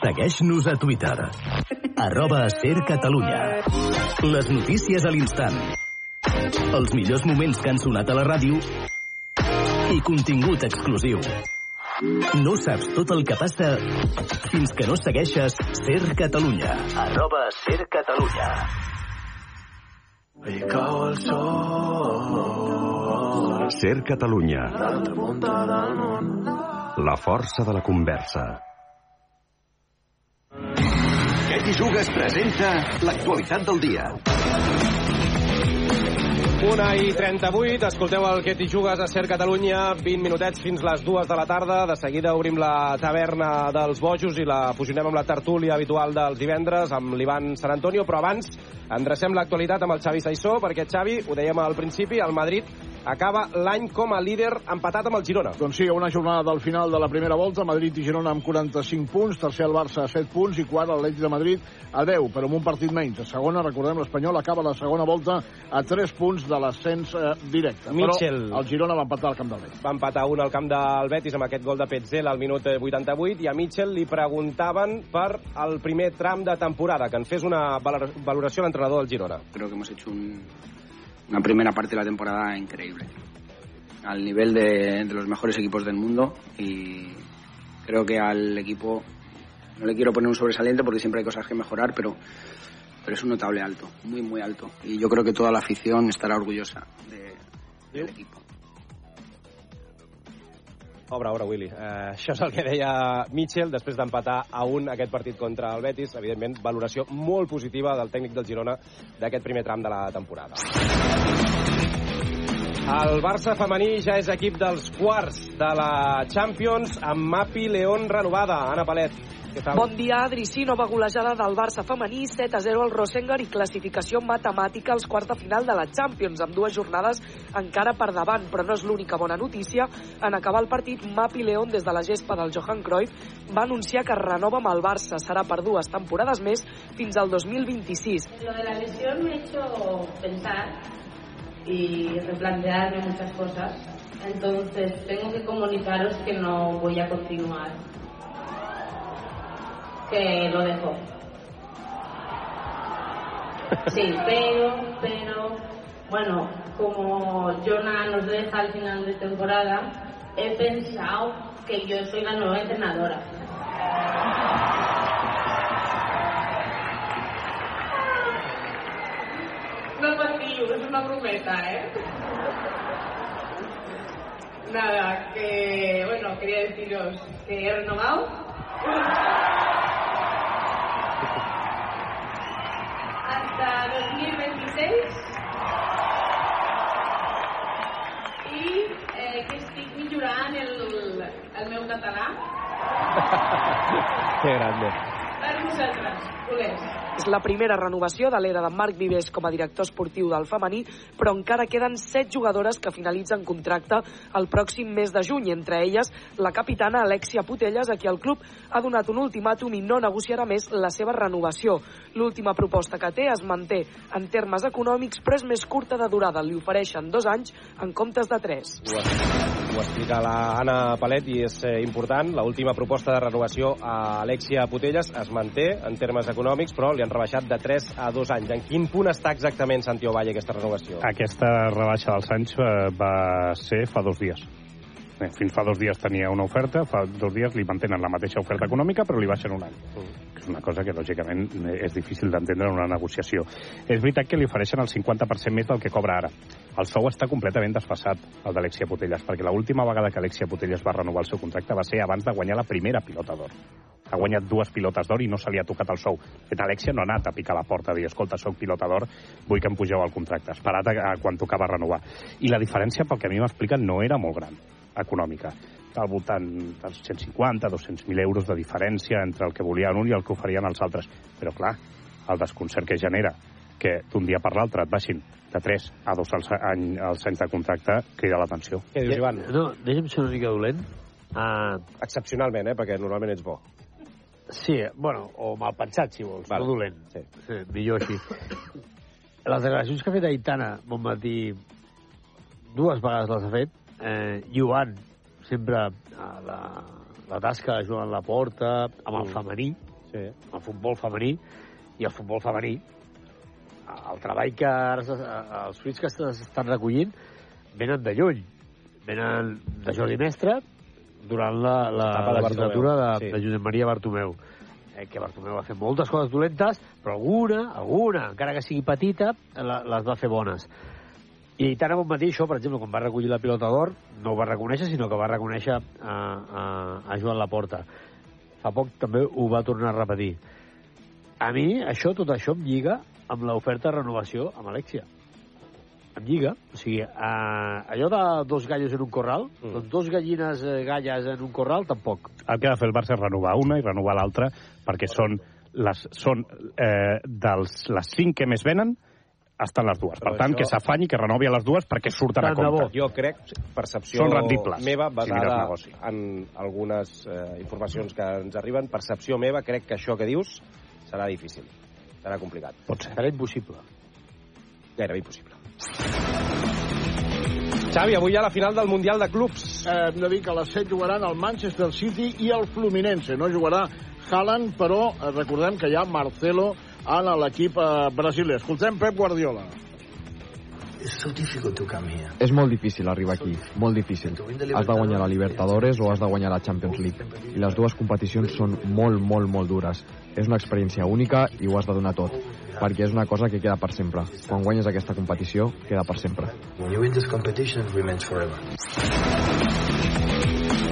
Segueix-nos a Twitter. Arroba Ser Catalunya. Les notícies a l'instant. Els millors moments que han sonat a la ràdio i contingut exclusiu. No saps tot el que passa fins que no segueixes Ser Catalunya. Arroba Ser Catalunya. Ahí cau el sol. Ser Catalunya. La força de la conversa. Què t'hi jugues presenta l'actualitat del dia. Una i 38, escolteu el que t'hi jugues a Ser Catalunya, 20 minutets fins les dues de la tarda. De seguida obrim la taverna dels bojos i la fusionem amb la tertúlia habitual dels divendres, amb l'Ivan Sant Antonio, però abans endrecem l'actualitat amb el Xavi Saissó, perquè Xavi, ho dèiem al principi, el Madrid acaba l'any com a líder empatat amb el Girona. Doncs sí, a una jornada del final de la primera volta, Madrid i Girona amb 45 punts, tercer el Barça a 7 punts i quart l'Atlètic de Madrid a 10, però amb un partit menys. A segona, recordem, l'Espanyol acaba la segona volta a 3 punts de l'ascens eh, directe. Mitchell. Però el Girona va empatar al camp del Betis. Va empatar un al camp del Betis amb aquest gol de Petzela al minut eh, 88 i a Mitchell li preguntaven per el primer tram de temporada, que en fes una valor- valoració l'entrenador del Girona. Creo que hemos hecho un- una primera parte de la temporada increíble. Al nivel de, de los mejores equipos del mundo y creo que al equipo no le quiero poner un sobresaliente porque siempre hay cosas que mejorar, pero, pero es un notable alto, muy, muy alto. Y yo creo que toda la afición estará orgullosa de- del equipo. Obre, obre, Willy. Uh, això és el que deia Mitchell després d'empatar a un aquest partit contra el Betis. Evidentment, valoració molt positiva del tècnic del Girona d'aquest primer tram de la temporada. El Barça femení ja és equip dels quarts de la Champions amb Mapi León renovada. Anna Palet, què tal? Bon dia, Adri. Sí, nova golejada del Barça femení, 7 a 0 al Rosengar i classificació matemàtica als quarts de final de la Champions, amb dues jornades encara per davant, però no és l'única bona notícia. En acabar el partit, Mapi León, des de la gespa del Johan Cruyff, va anunciar que es renova amb el Barça. Serà per dues temporades més fins al 2026. Lo de la lesión me ha hecho pensar y replantearme muchas cosas. Entonces tengo que comunicaros que no voy a continuar. Que lo dejo. Sí, [LAUGHS] pero, pero, bueno, como Jonah nos deja al final de temporada, he pensado que yo soy la nueva entrenadora. [LAUGHS] No patillo, es una promesa, ¿eh? Nada, que bueno, quería deciros que he renovado. Hasta 2026. I eh, que estic millorant el, el meu català [LAUGHS] Que grande. per vosaltres. És la primera renovació de l'era de Marc Vives com a director esportiu del femení, però encara queden set jugadores que finalitzen contracte el pròxim mes de juny, entre elles la capitana Alexia Putelles, a qui el club ha donat un ultimàtum i no negociarà més la seva renovació. L'última proposta que té es manté en termes econòmics, però és més curta de durada. Li ofereixen dos anys en comptes de tres. Ho, ho explica l'Anna Palet i és eh, important. La última proposta de renovació a Alexia Putelles es manté en termes econòmics, però li han rebaixat de 3 a 2 anys. En quin punt està exactament Santiago Valle aquesta renovació? Aquesta rebaixa dels anys eh, va ser fa dos dies. Fins fa dos dies tenia una oferta, fa dos dies li mantenen la mateixa oferta econòmica, però li baixen un any. És una cosa que, lògicament, és difícil d'entendre en una negociació. És veritat que li ofereixen el 50% més del que cobra ara. El sou està completament desfassat, el d'Alexia Putelles, perquè l'última vegada que Alexia Putelles va renovar el seu contracte va ser abans de guanyar la primera pilota d'or. Ha guanyat dues pilotes d'or i no se li ha tocat el sou. Fet, Alexia no ha anat a picar la porta a dir, escolta, sóc pilota d'or, vull que em pugeu el contracte. Esperat a, a quan tocava renovar. I la diferència, pel que a mi m'expliquen, no era molt gran econòmica. Al voltant dels 150, 200.000 euros de diferència entre el que volien un i el que oferien els altres. Però, clar, el desconcert que genera que d'un dia per l'altre et baixin de 3 a 2 als, any, als anys de contracte crida l'atenció. Què dius, Ivan? No, deixa'm ser una mica dolent. Uh, Excepcionalment, eh? Perquè normalment ets bo. sí, bueno, o mal pensat, si vols, Vale. no dolent. Sí. sí. millor així. Les declaracions que ha fet Aitana Bonmatí dues vegades les ha fet, eh, lluant sempre a la, la tasca de Joan Laporta amb el Mm. femení, sí. el futbol femení, i el futbol femení, el treball que ara s'es- els fruits que s'estan recollint venen de lluny. Venen de Jordi Mestre durant la, la de legislatura de, sí. de Josep Maria Bartomeu. Eh, que Bartomeu va fer moltes coses dolentes, però alguna, alguna, encara que sigui petita, la, les va fer bones. I tant a bon matí, això, per exemple, quan va recollir la pilota d'or, no ho va reconèixer, sinó que va reconèixer a, a, a Joan Laporta. Fa poc també ho va tornar a repetir. A mi, això, tot això em lliga amb l'oferta de renovació amb Alexia. en Lliga, o sigui, eh, allò de dos gallos en un corral, mm. doncs dos gallines eh, galles en un corral, tampoc. El que ha de fer el Barça és renovar una i renovar l'altra, perquè són, les, són eh, dels, les cinc que més venen, estan les dues. Per Però tant, això- que s'afanyi, que renovi a les dues perquè surten a compte. Jo crec, percepció Són rendibles, meva, si basada negoci. en algunes eh, informacions que ens arriben, percepció meva, crec que això que dius serà difícil. Serà complicat. Pot ser. Serà impossible. Gairebé impossible. Xavi, avui hi ha la final del Mundial de Clubs. Eh, hem de dir que a les 7 jugaran el Manchester City i el Fluminense. No jugarà Haaland, però eh, recordem que hi ha Marcelo en l'equip eh, brasiler. Escoltem Pep Guardiola. És molt difícil arribar aquí, molt difícil. Has de guanyar la Libertadores o has de guanyar la Champions League. I les dues competicions són molt, molt, molt dures. És una experiència única i ho has de donar tot, perquè és una cosa que queda per sempre. Quan guanyes aquesta competició, queda per sempre.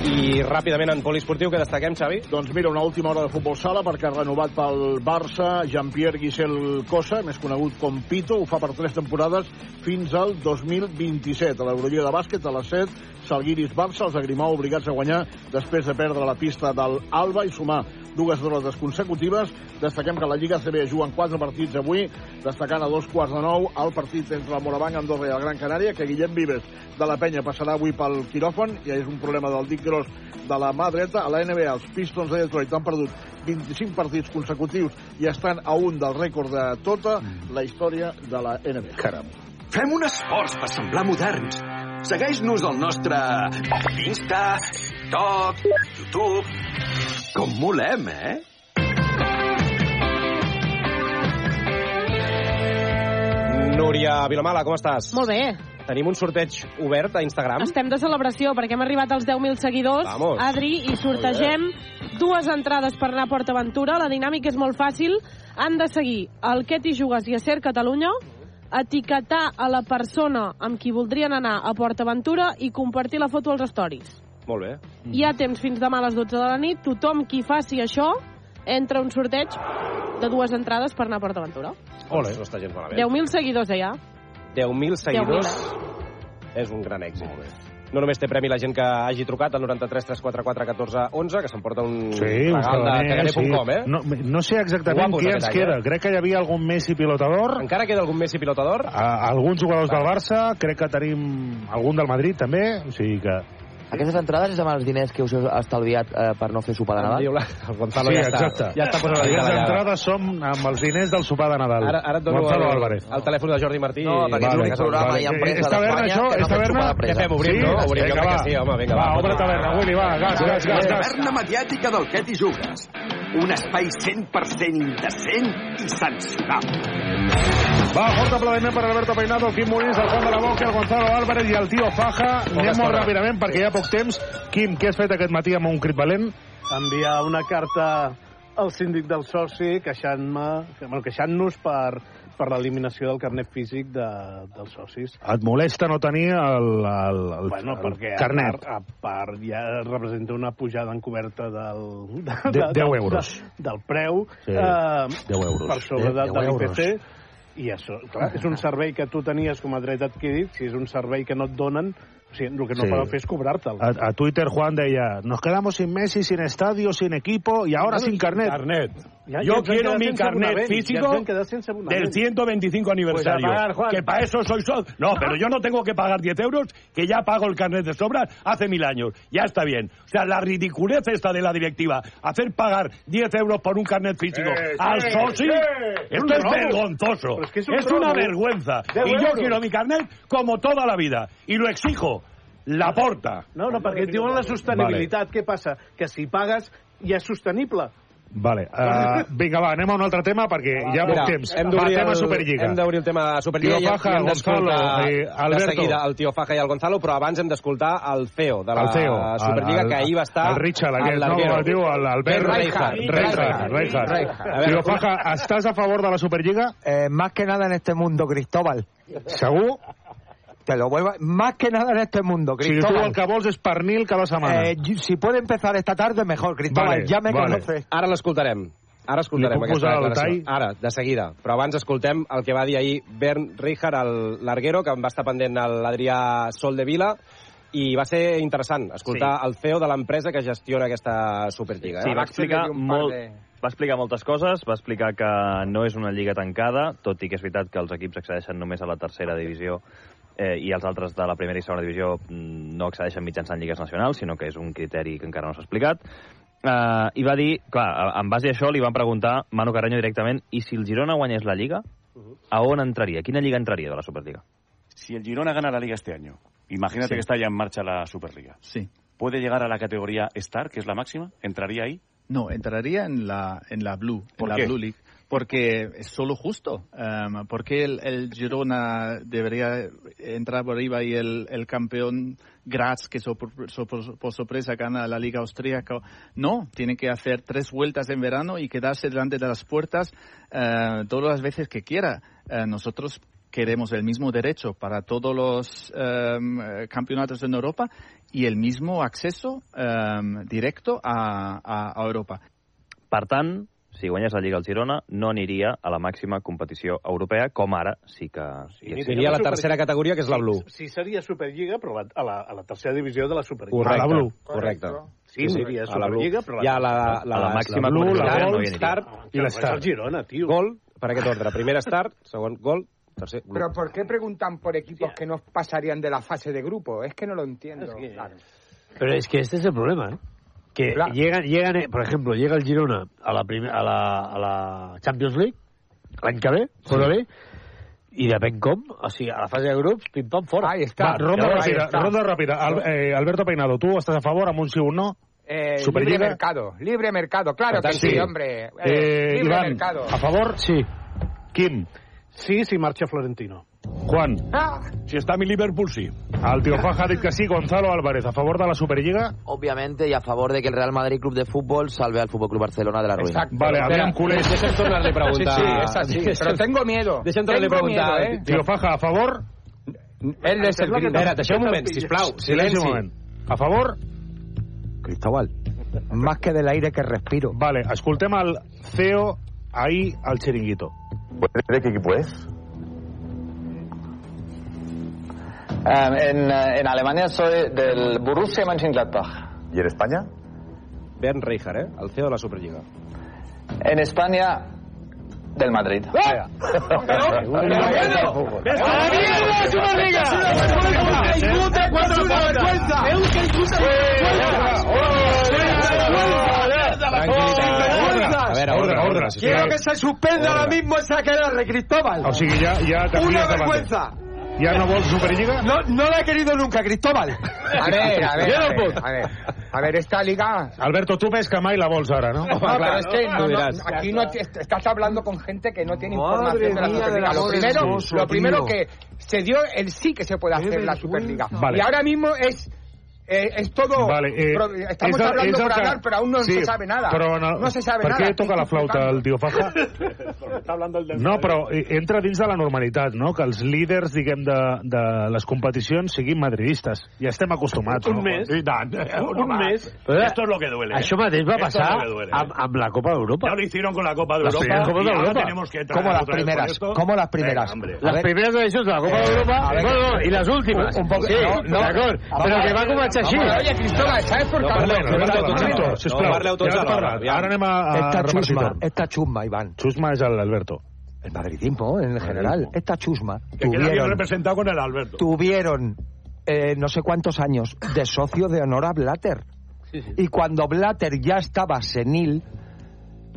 I ràpidament en poliesportiu, que destaquem, Xavi? Doncs mira, una última hora de futbol sala perquè ha renovat pel Barça Jean-Pierre Guisel Cosa, més conegut com Pito, ho fa per tres temporades fins al 2027. A l'Eurolliga de bàsquet, a les 7, Salguiris Barça, els Agrimau obligats a guanyar després de perdre la pista del Alba i sumar dues derrotes consecutives. Destaquem que la Lliga CB juguen quatre partits avui, destacant a dos quarts de nou el partit entre el Morabanc, Andorra i el Gran Canària, que Guillem Vives de la penya passarà avui pel quiròfon, i és un problema del dit gros de la mà dreta. A la NBA, els Pistons de Detroit han perdut 25 partits consecutius i estan a un del rècord de tota la història de la NBA. Caram. Fem un esforç per semblar moderns. Segueix-nos al nostre Insta, TikTok, YouTube... Com molem, eh? Núria Vilamala, com estàs? Molt bé. Tenim un sorteig obert a Instagram. Estem de celebració perquè hem arribat als 10.000 seguidors, Vamos. Adri, i sortegem dues entrades per anar a Port Aventura. La dinàmica és molt fàcil. Han de seguir el Què t'hi jugues i a Ser Catalunya, etiquetar a la persona amb qui voldrien anar a Port Aventura i compartir la foto als stories. Molt bé. Hi ha temps fins demà a les 12 de la nit. Tothom qui faci això entra un sorteig de dues entrades per anar a Port Aventura. Ole. No està gens malament. 10.000 seguidors ja. 10.000 seguidors és un gran èxit. No només té premi la gent que hagi trucat al 93 344 14 11, que s'emporta un Sí, regal de cabaners, sí. caganer.com, eh? No, no sé exactament Guapos qui ens any, queda. eh? Crec que hi havia algun Messi pilotador. Encara queda algun Messi pilotador? A, alguns jugadors del Barça, crec que tenim algun del Madrid també, o sigui que... Aquestes entrades és amb els diners que us heu estalviat eh, per no fer sopar de Nadal? Diu la, el Gonzalo sí, ja està, exacte. ja està posant la Les allà. entrades són amb els diners del sopar de Nadal. Ara, ara et dono Gonzalo el, Álvarez. el telèfol de Jordi Martí. No, perquè és l'únic programa i empresa això? fem taverna? sopar de presa. Què fem? Obrim, Sí? no? Obrim, jo crec va. que sí, home, vinga, Va, va. obre taverna, Willy, va, gas, gas, gas, taverna mediàtica del què t'hi jugues. Un espai 100% indecent i censurable. Va, fort aplaudiment per Alberto Peinado, Quim Muniz, el Juan de la Boca, el Gonzalo Álvarez i el tio Faja. Anem molt ràpidament perquè hi ha poc temps. Quim, què has fet aquest matí amb un crit valent? enviar una carta al síndic del soci queixant-me, bueno, queixant-nos per, per l'eliminació del carnet físic de, dels socis. Et molesta no tenir el, el, el, bueno, el perquè carnet? A part, a part ja representa una pujada encoberta del, de, De- deu euros. De, del preu Sí, eh, deu euros. per sobre de, de l'IPC i això, clar, és un servei que tu tenies com a dret adquirit, si és un servei que no et donen, o sigui, el que no Sí. poden fer és cobrar-te'l. A, a Twitter Juan deia, nos quedamos sin Messi, sin estadio, sin equipo y ahora sin carnet. carnet. Ya- Yo ya quiero mi carnet ya físico del 125 aniversario. Pues a pagar, Juan. que para eso soy socio. No, pero yo no tengo que pagar 10 euros, que ya pago el carnet de sobra hace mil años. Ya está bien. O sea, la ridiculez esta de la directiva, hacer pagar 10 euros por un carnet físico Eh, al sí, socio, sí. esto es vergonzoso. Es que es es un una vergüenza. De Y yo quiero mi carnet como toda la vida. Y lo exijo. La porta. No, no, perquè et diuen la sostenibilitat. Què passa? Que si pagues ja és sostenible. Vale, uh, vinga, va, anem a un altre tema perquè hi ha poc Mira, temps. Hem Va, d'obrir tema el, Superliga. hem d'obrir el tema Superliga Tio i Faja, i hem Gonzalo, d'escoltar eh, de Alberto. seguida el Tio Faja i el Gonzalo, però abans hem d'escoltar el CEO de la el CEO, Superliga, el, que ahir va estar El Richard, aquest, no, es diu l'Albert Reijard. Reijard. Reijard. Tio Faja, ¿estás a favor de la Superliga? Eh, más que nada en este mundo, Cristóbal. ¿Segur? Te lo vuelvo a... Más que nada en este mundo, Si tu Cristóbal. el que vols és pernil cada setmana. Eh, si puede empezar esta tarde, mejor, Cristóbal. Vale, ya me vale. conoces. Ara l'escoltarem. Ara escoltarem aquesta posar el declaració. tall? Ara, de seguida. Però abans escoltem el que va dir ahir Bern Rijkaard, el larguero, que em va estar pendent l'Adrià Soldevila, i va ser interessant escoltar Sí. el CEO de l'empresa que gestiona aquesta Superliga. Sí, Eh? va explicar, molt, va explicar moltes coses, va explicar que no és una lliga tancada, tot i que és veritat que els equips accedeixen només a la tercera divisió eh, i els altres de la primera i segona divisió mm, no accedeixen mitjançant lligues nacionals, sinó que és un criteri que encara no s'ha explicat. Uh, I va dir, clar, en base a això li van preguntar Manu Carreño directament i si el Girona guanyés la Lliga, a on entraria? Quina lliga entraria de la Superliga? Si el Girona gana la Liga este año, imagínate Sí. que está ya en marcha la Superliga. Sí. ¿Puede llegar a la categoría Star, que es la máxima? ¿Entraría ahí? No, entraría en la, en la Blue, ¿Por en qué? la Blue League. Porque es solo justo. Um, porque el, Girona debería entrar por arriba y el, campeón Graz, que so- so- por- por sorpresa gana la Liga Austríaca? No, tiene que hacer tres vueltas en verano y quedarse delante de las puertas eh, todas las veces que quiera. Eh, nosotros queremos el mismo derecho para todos los eh, campeonatos en Europa y el mismo acceso em, directo a Europa. Per tant, si guanyés la Lliga al Girona, no aniria a la màxima competició europea, com ara sí que... Sí, Aniria a la tercera categoria, que és la Blue. Sí, seria Superliga, però la- a la, a la tercera divisió de la Superliga. Correcte, A la Blue. correcte. Sí, seria a la Blue. Superliga, però... Hi ha la, la, a la màxima la no Gol, hi aniria. Star Ah, i però l'Star. és el Girona, tio. Gol, per aquest ordre. Primer Star, segon Gol, tercer Blue. Pero ¿por qué preguntan por equipos que no pasarían de la fase de grupo? Es que no lo entiendo. Claro. Pero es que este es el problema, ¿eh? Que llegan, llegan, eh, por ejemplo, llega el Girona a la, primer, a la, a la Champions League, l'any que ve, sí. bé, i depèn com, o sigui, a la fase de grups, pim-pam, fora. Ahí está. Va, ronda Ahí ràpida, está. ronda ràpida. Al, eh, Alberto Peinado, tu estàs a favor amb un sí o un no? Eh, Superliga. libre mercado, libre mercado, claro Per que tant, sí, sí. hombre. Eh, Eh, libre Ivan, mercado. a favor? Sí. Quim? Sí, si marxa Florentino. Juan? Ah. Si està mi Liverpool, sí. Tio Faja dit que sí. Gonzalo Álvarez, a favor de la Superliga? Obviamente, y a favor de que el Real Madrid Club de Fútbol salve al Fútbol Club Barcelona de la ruïna. Exacto. Vale, aviam, culers. Deixa'm tornar-li a preguntar. Sí, sí, es así. Pero tengo miedo. Deixa'm tornar-li a preguntar. miedo, ¿eh? Tio Faja, a favor? Él es el gringo. Espera, deixeu un moment, sisplau. Silenci un Silenci. moment. A favor? Cristóbal, más que del aire que respiro. Vale, escoltem el CEO ahir al Chiringuito. ¿De qué equipo es? En, eh, en Alemania soy del Borussia Mönchengladbach. ¿Y en España? Ben Rijkaard, eh? el CEO de la Superliga. En España, del Madrid. A ordre. Quiero que se suspenda ahora mismo esa Cristóbal. O sigui, ja, ja Una vergüenza. Ja no vols Superliga? No, no la he querido nunca, Cristóbal. A ver, a ver, a ver, a ver. A ver, esta liga... Alberto, tu més que mai la vols ara, no? No, pero es que no, tú no, aquí no est- estás hablando con gente que no tiene Madre información de la mía, Superliga. Lo primero, lo primero que se dio el sí que se puede hacer la Superliga. Vale. Y ahora mismo es eh, es todo... Vale, eh, estamos el- hablando el por que- hablar, pero aún no sí, se sabe nada. Però en el- No se sabe per nada. què toca la flauta [LAUGHS] el tio Faja? Està hablando del No, però eh, entra dins de la normalitat, no? Que els líders, diguem, de, de les competicions siguin madridistes. Ja estem acostumats, Un no? mes. I tant. Un mes. Esto es lo que duele. Això mateix va passar duele. amb, amb la Copa d'Europa. Ya lo hicieron con la Copa de Las Europa. primeras Copas de y ahora Europa. tenemos que ¿Cómo traer las otra vez primeras? ¿Cómo las primeras? Hombre. Las primeras edicions de la Copa d'Europa a ver, no, no, i les últimes. un poco- sí, no, no. d'acord, però que va començar així. Oye, Cristóbal, ¿sabes por qué? No parleu, sisplau. No tots alhora. Ara anem a, a Esta repartir chusma, esta chusma, Iván. Chusma és el Alberto. El madridismo en general. Esta chusma. Que queda Tuvieron, representado con el Alberto. tuvieron eh, no sé cuántos años de socio de honor a Blatter. Y cuando Blatter ya estaba senil,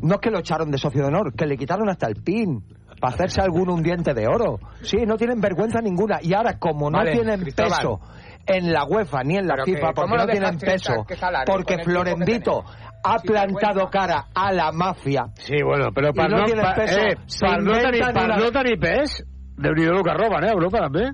no es que lo echaron de socio de honor, que le quitaron hasta el pin para hacerse algún un diente de oro. Sí, no tienen vergüenza ninguna. Y ahora, como no Vale, tienen Cristóbal. peso en la UEFA ni en la Pero que, FIFA, ¿cómo porque no tienen peso, que porque que Florentito ha plantado cara a la mafia. Sí, bueno, però I per no no, tienes per, peso, eh, per no tenir, per una- no tenir pes, déu-n'hi-do que roben, eh, a Europa també.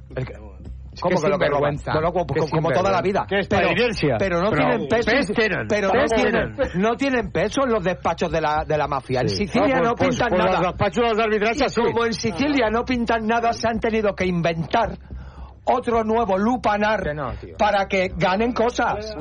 ¿Cómo que lo que roban? Bueno, como, Que como toda la vida. Que es pero, pero no Pero tienen peso. pes tienen, pero pes no, tienen, tienen. no tienen peso en los despachos de la, de la mafia. En Sí. Sicilia Ah, no pues- pintan pues nada. los despachos de los arbitrajes sí. como en Sicilia no pintan nada, se han tenido que inventar otro nuevo lupanar para que ganen cosas.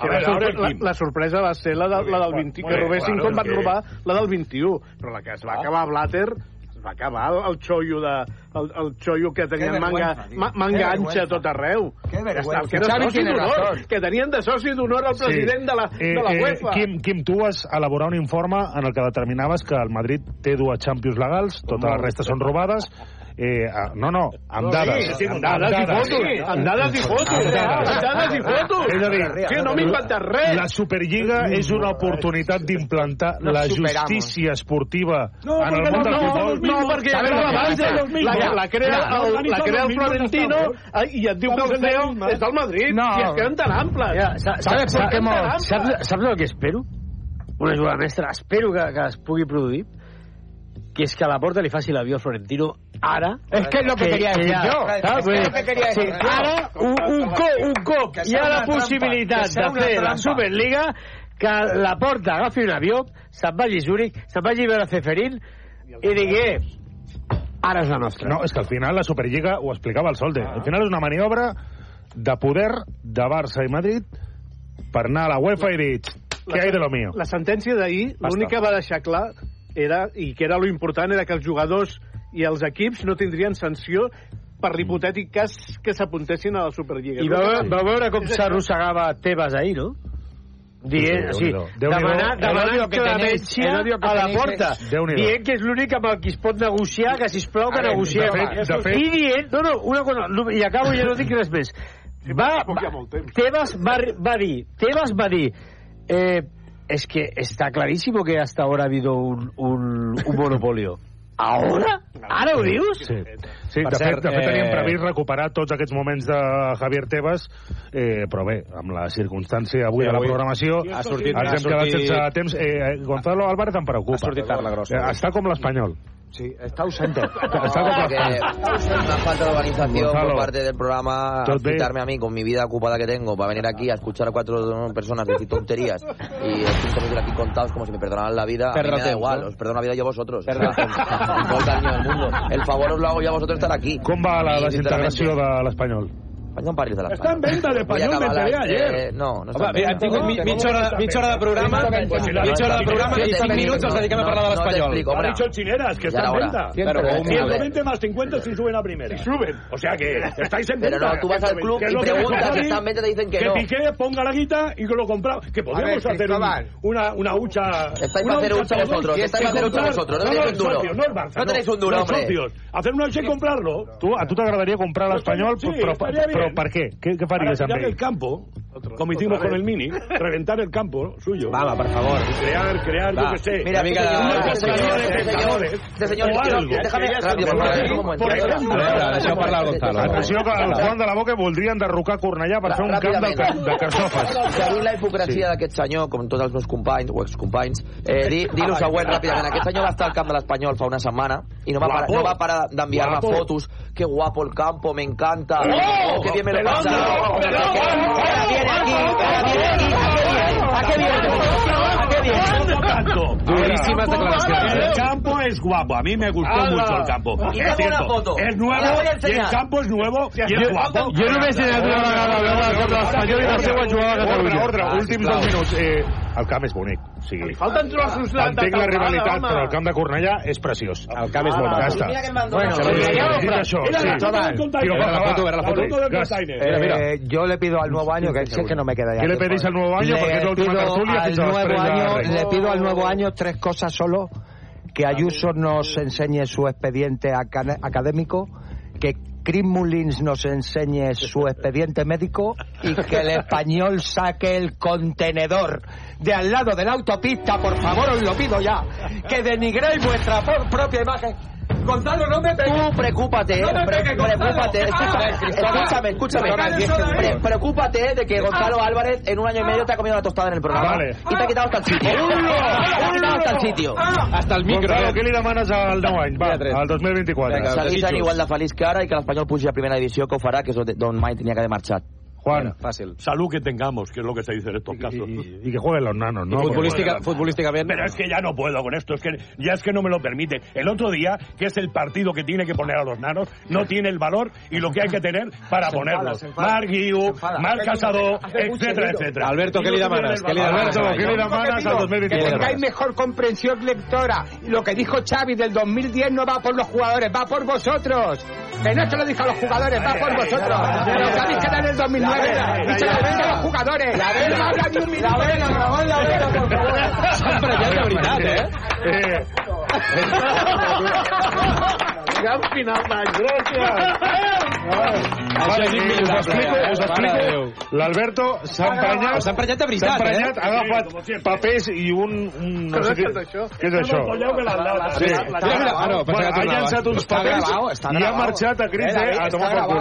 Sí, la, sorpre la, la sorpresa va ser la, de, la del 20, que robessin com van robar la del 21, però la que es va acabar Blatter es va acabar el, el xollo de el, el xollo que tenien manga, ma, manga anxa a tot arreu. Qué vergüenza. Que, era soci d'honor, que tenien de soci d'honor el president de la, Eh, de la eh, UEFA. Quim, Quim, tu vas elaborar un informe en el que determinaves que el Madrid té dues Champions legals, totes les restes són robades. Eh, no, no, amb No, dades. sí, sí, amb dades i fotos, amb dades i fotos, Amb dades. dades i fotos. És a dir, Sí, no m'he inventat res. La Superliga és una oportunitat d'implantar la justícia esportiva No, en el perquè món no, del no, futbol. no, perquè ¿Sabes lo que abans pasa? la, la, crea, el, la crea el Florentino eh, i et diu que el CEO és del Madrid No. i es queden tan amples. Ja, sa- saps, saps, saps, saps el que espero? Una jugada mestra. Espero que, que es pugui produir que és que a la porta li faci l'avió Florentino ara... Es que es lo que quería decir ja- yo. saps? Es que es quería Sí, decir yo. ara, un, un, cop, un cop hi sea ha la possibilitat de fer la. Superliga que la porta agafi un avió, se'n vagi a Zúrich, se'n vagi a veure Ceferín i digui, ara és la nostra. No, és que al final la Superliga, ho explicava el Solde, al final és una maniobra de poder de Barça i Madrid per anar a la UEFA i dir què hay de lo mío? La sentència d'ahir, l'únic que va deixar clar era, i que era lo important, era que els jugadors i els equips no tindrien sanció per l'hipotètic cas que s'apuntessin a la Superliga. I va, va veure com s'arrossegava Tebas ahir, no? Dient, Sí, sí, demanant, demanant clemència a la porta, Déu-n'hi-do. dient que és l'únic amb el que es pot negociar, que sisplau que negociem. de fet- de fet- I dient, no, no, una cosa, no, i acabo, ja no dic res més. Va, va, Tebas va, va dir, Tebas va dir, eh, es que está clarísimo que hasta ahora ha habido un, un, un monopolio. [LAUGHS] ¿Ahora? ¿Ara ho dius? Sí, sí Per de, cert, fet, de fet eh, teníem previst recuperar tots aquests moments de Javier Tebas, eh, però bé, amb la circumstància avui Sí, de la programació, ha sortit- ens ha hem quedat sortit- sense temps. Eh, Gonzalo Álvarez em preocupa. Ha sortit tard la grossa. Eh, està com l'Espanyol. Sí, está ausente. [LAUGHS] Está como que una falta de organización Gonzalo. por parte del programa quitarme a mí con mi vida ocupada que tengo para venir aquí a escuchar a cuatro personas decir tonterías y cinco minutos aquí contados como si me perdonaran la vida a mí me da igual, no? os perdono la vida yo a vosotros Perra O sea, el mundo favor os lo hago yo a vosotros estar aquí Com va la I, desintegració de l'Espanyol? Parlis de Està en venda de acabar m'enteré la- ayer. eh, no, no Home, bé, hem tingut mi- mitja hora- mitja hora de programa, mitja hora de programa i cinc minuts els dediquem a parlar de l'Espanyol. Ha dicho Chineras, que está en venta. Pero un- 120 más 50 si suben a primera. Si suben. O sea que estáis en Pero venta. no, tú vas al club Que y que preguntas, si está en venta te dicen que no. Piqué ponga la guita y que lo compra. Que podríamos ver, hacer una, una hucha... Estáis para hacer hucha vosotros, estáis para hacer hucha vosotros, no tenéis un duro. no el tenéis un duro, hombre. Hacer una hucha y comprarlo. A tu t'agradaria comprar l'Espanyol, però, estaria però bien. per què? Què, què Para faries amb tirar ell? el campo, como hicimos con el Mini, reventar el campo suyo. Vamos, por favor. Crear, crear, Va. yo qué sé. Mira, una este compañía señor, de pescadores, este señor, o algo. déjame Que se por favor, puede, un moment. por ejemplo. Deixeu parlar Gonzalo. Atenció que el Juan de la Boca voldria enderrocar Cornellà per fer un camp de, de carxofes. [LAUGHS] Seguint la hipocresia d'aquest senyor, com tots els meus companys o excompanys, eh, dir, dir lo següent ràpidament. Aquest senyor va estar al camp de l'Espanyol fa una setmana i no va, parar, Guapo. no va parar d'enviar-me fotos. Qué guapo el campo, me encanta. ¡Oh! qué bien me lo he ¡Pelón, pasado. pelón, Ahora pelón! viene aquí, ahora viene aquí. ¿A qué viene? ¿A qué viene? ¿A qué viene? Durísimas declaraciones. El campo es guapo, a mí me gustó mucho el campo. Y Es cierto, foto. Es nuevo y el campo es nuevo y es guapo. jo només he anat una vegada a veure el camp de l'Espanyol i la seva jugada a Ordre, Catalunya. ordre, Ah, últims dos minuts. Eh, el camp és bonic. O sigui, Falten trossos de... de entenc la rivalitat, home. però el camp de Cornellà és preciós. El camp és molt Ja maco. està. Mira que m'han Bueno, dit això, Mira sí. la foto, la foto. Eh, yo le pido al nuevo año, que sé que no me queda ya. ¿Qué le pedís al nuevo año? Porque es la última tertulia. Le pido al nuevo año tres cosas solo. Que Ayuso nos enseñe su expediente aca- académico, que Chris Mullins nos enseñe su expediente médico y que el español saque el contenedor de al lado de la autopista, por favor, os lo pido ya. Que denigréis vuestra propia imagen. Gonzalo, no me pegues. Tú preocúpate, No me pegues, preocúpate, escúchame, Ah, escúchame, escúchame. Preocúpate de que Gonzalo Álvarez en un año y medio te ha comido la tostada en el programa Vale. y te ha quitado hasta el sitio. Te ha quitado hasta el sitio. Hasta el micro. Gonzalo, eh? què li demanes al nou any? Va, al 2024. Vinga, Seguir sent desitjos. igual de feliç que ara i que l'Espanyol pugi a primera divisió, que ho farà, que és on- d'on mai tenia que haver marxat. Juan, fácil. salud que tengamos, que es lo que se dice en estos casos. Y, que jueguen los nanos, ¿no? Futbolística. Pero es que ya no puedo con esto, es que ya es que no me lo permite. El otro día, que es el partido que tiene que poner a los nanos, no tiene el valor y lo que hay que tener para Se ponerlos. Marc Guiu. Marc Casado, etcétera, etcétera. Alberto, ¿qué le demanas? Alberto, ¿qué le Lo que pido, al Que 2024? tengáis mejor comprensión lectora. Lo que dijo Xavi del 2010 no va por los jugadores, va por vosotros. Que no se lo dijo a los jugadores, va por vosotros. Pero que habéis quedado en el 2009 y se lo dice a los jugadores. No me habla ni un minuto de la Ramon, la vela, por favor. S'han prenyat de veritat, eh? Gran final d'any. Això és us explico, us explico. L'Alberto s'ha emprenyat... S'ha emprenyat de veritat, S'ha emprenyat, eh? ha agafat papers i un... un no sé què, és això. què és això? Sí. Mira, ah, no, que ha llançat uns papers i ha marxat a Gris Era, eh, a tomar per cul.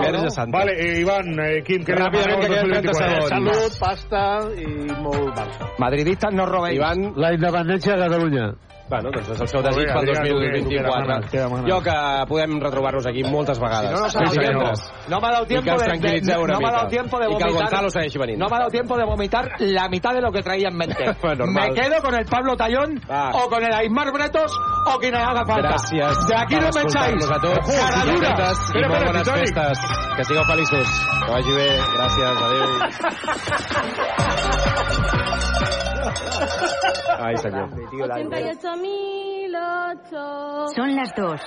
Vale, eh, Ivan, eh, Quim, li Ràpidament, que queden 30 demaneu al 2024? segons. Salut, pasta i molt Barça. Madridistas no robéis. Ivan, La independència de Catalunya. Bueno, doncs és el seu desig pel Adrià, tu què- tu què 2024. demanes? Què demanes? Jo que podem retrobar-nos aquí moltes vegades. Si no, no divendres. tiempo. No me ha dado tiempo de, de- una no ha mica. tiempo de I que el vomitar. Gonzalo segueixi venint. No me ha dado tiempo de vomitar la mitad de lo que traía en mente. [LAUGHS] Bueno, me quedo con el Pablo Tallón Ah. o con el Aymar Bretos o quien haga falta. Gràcies De aquí no me echáis. a tots. Cara dura. I molt bones festes. Que sigueu feliços. Que vagi bé. Gràcies. Adéu. [LAUGHS] Ahí salió. Son las dos.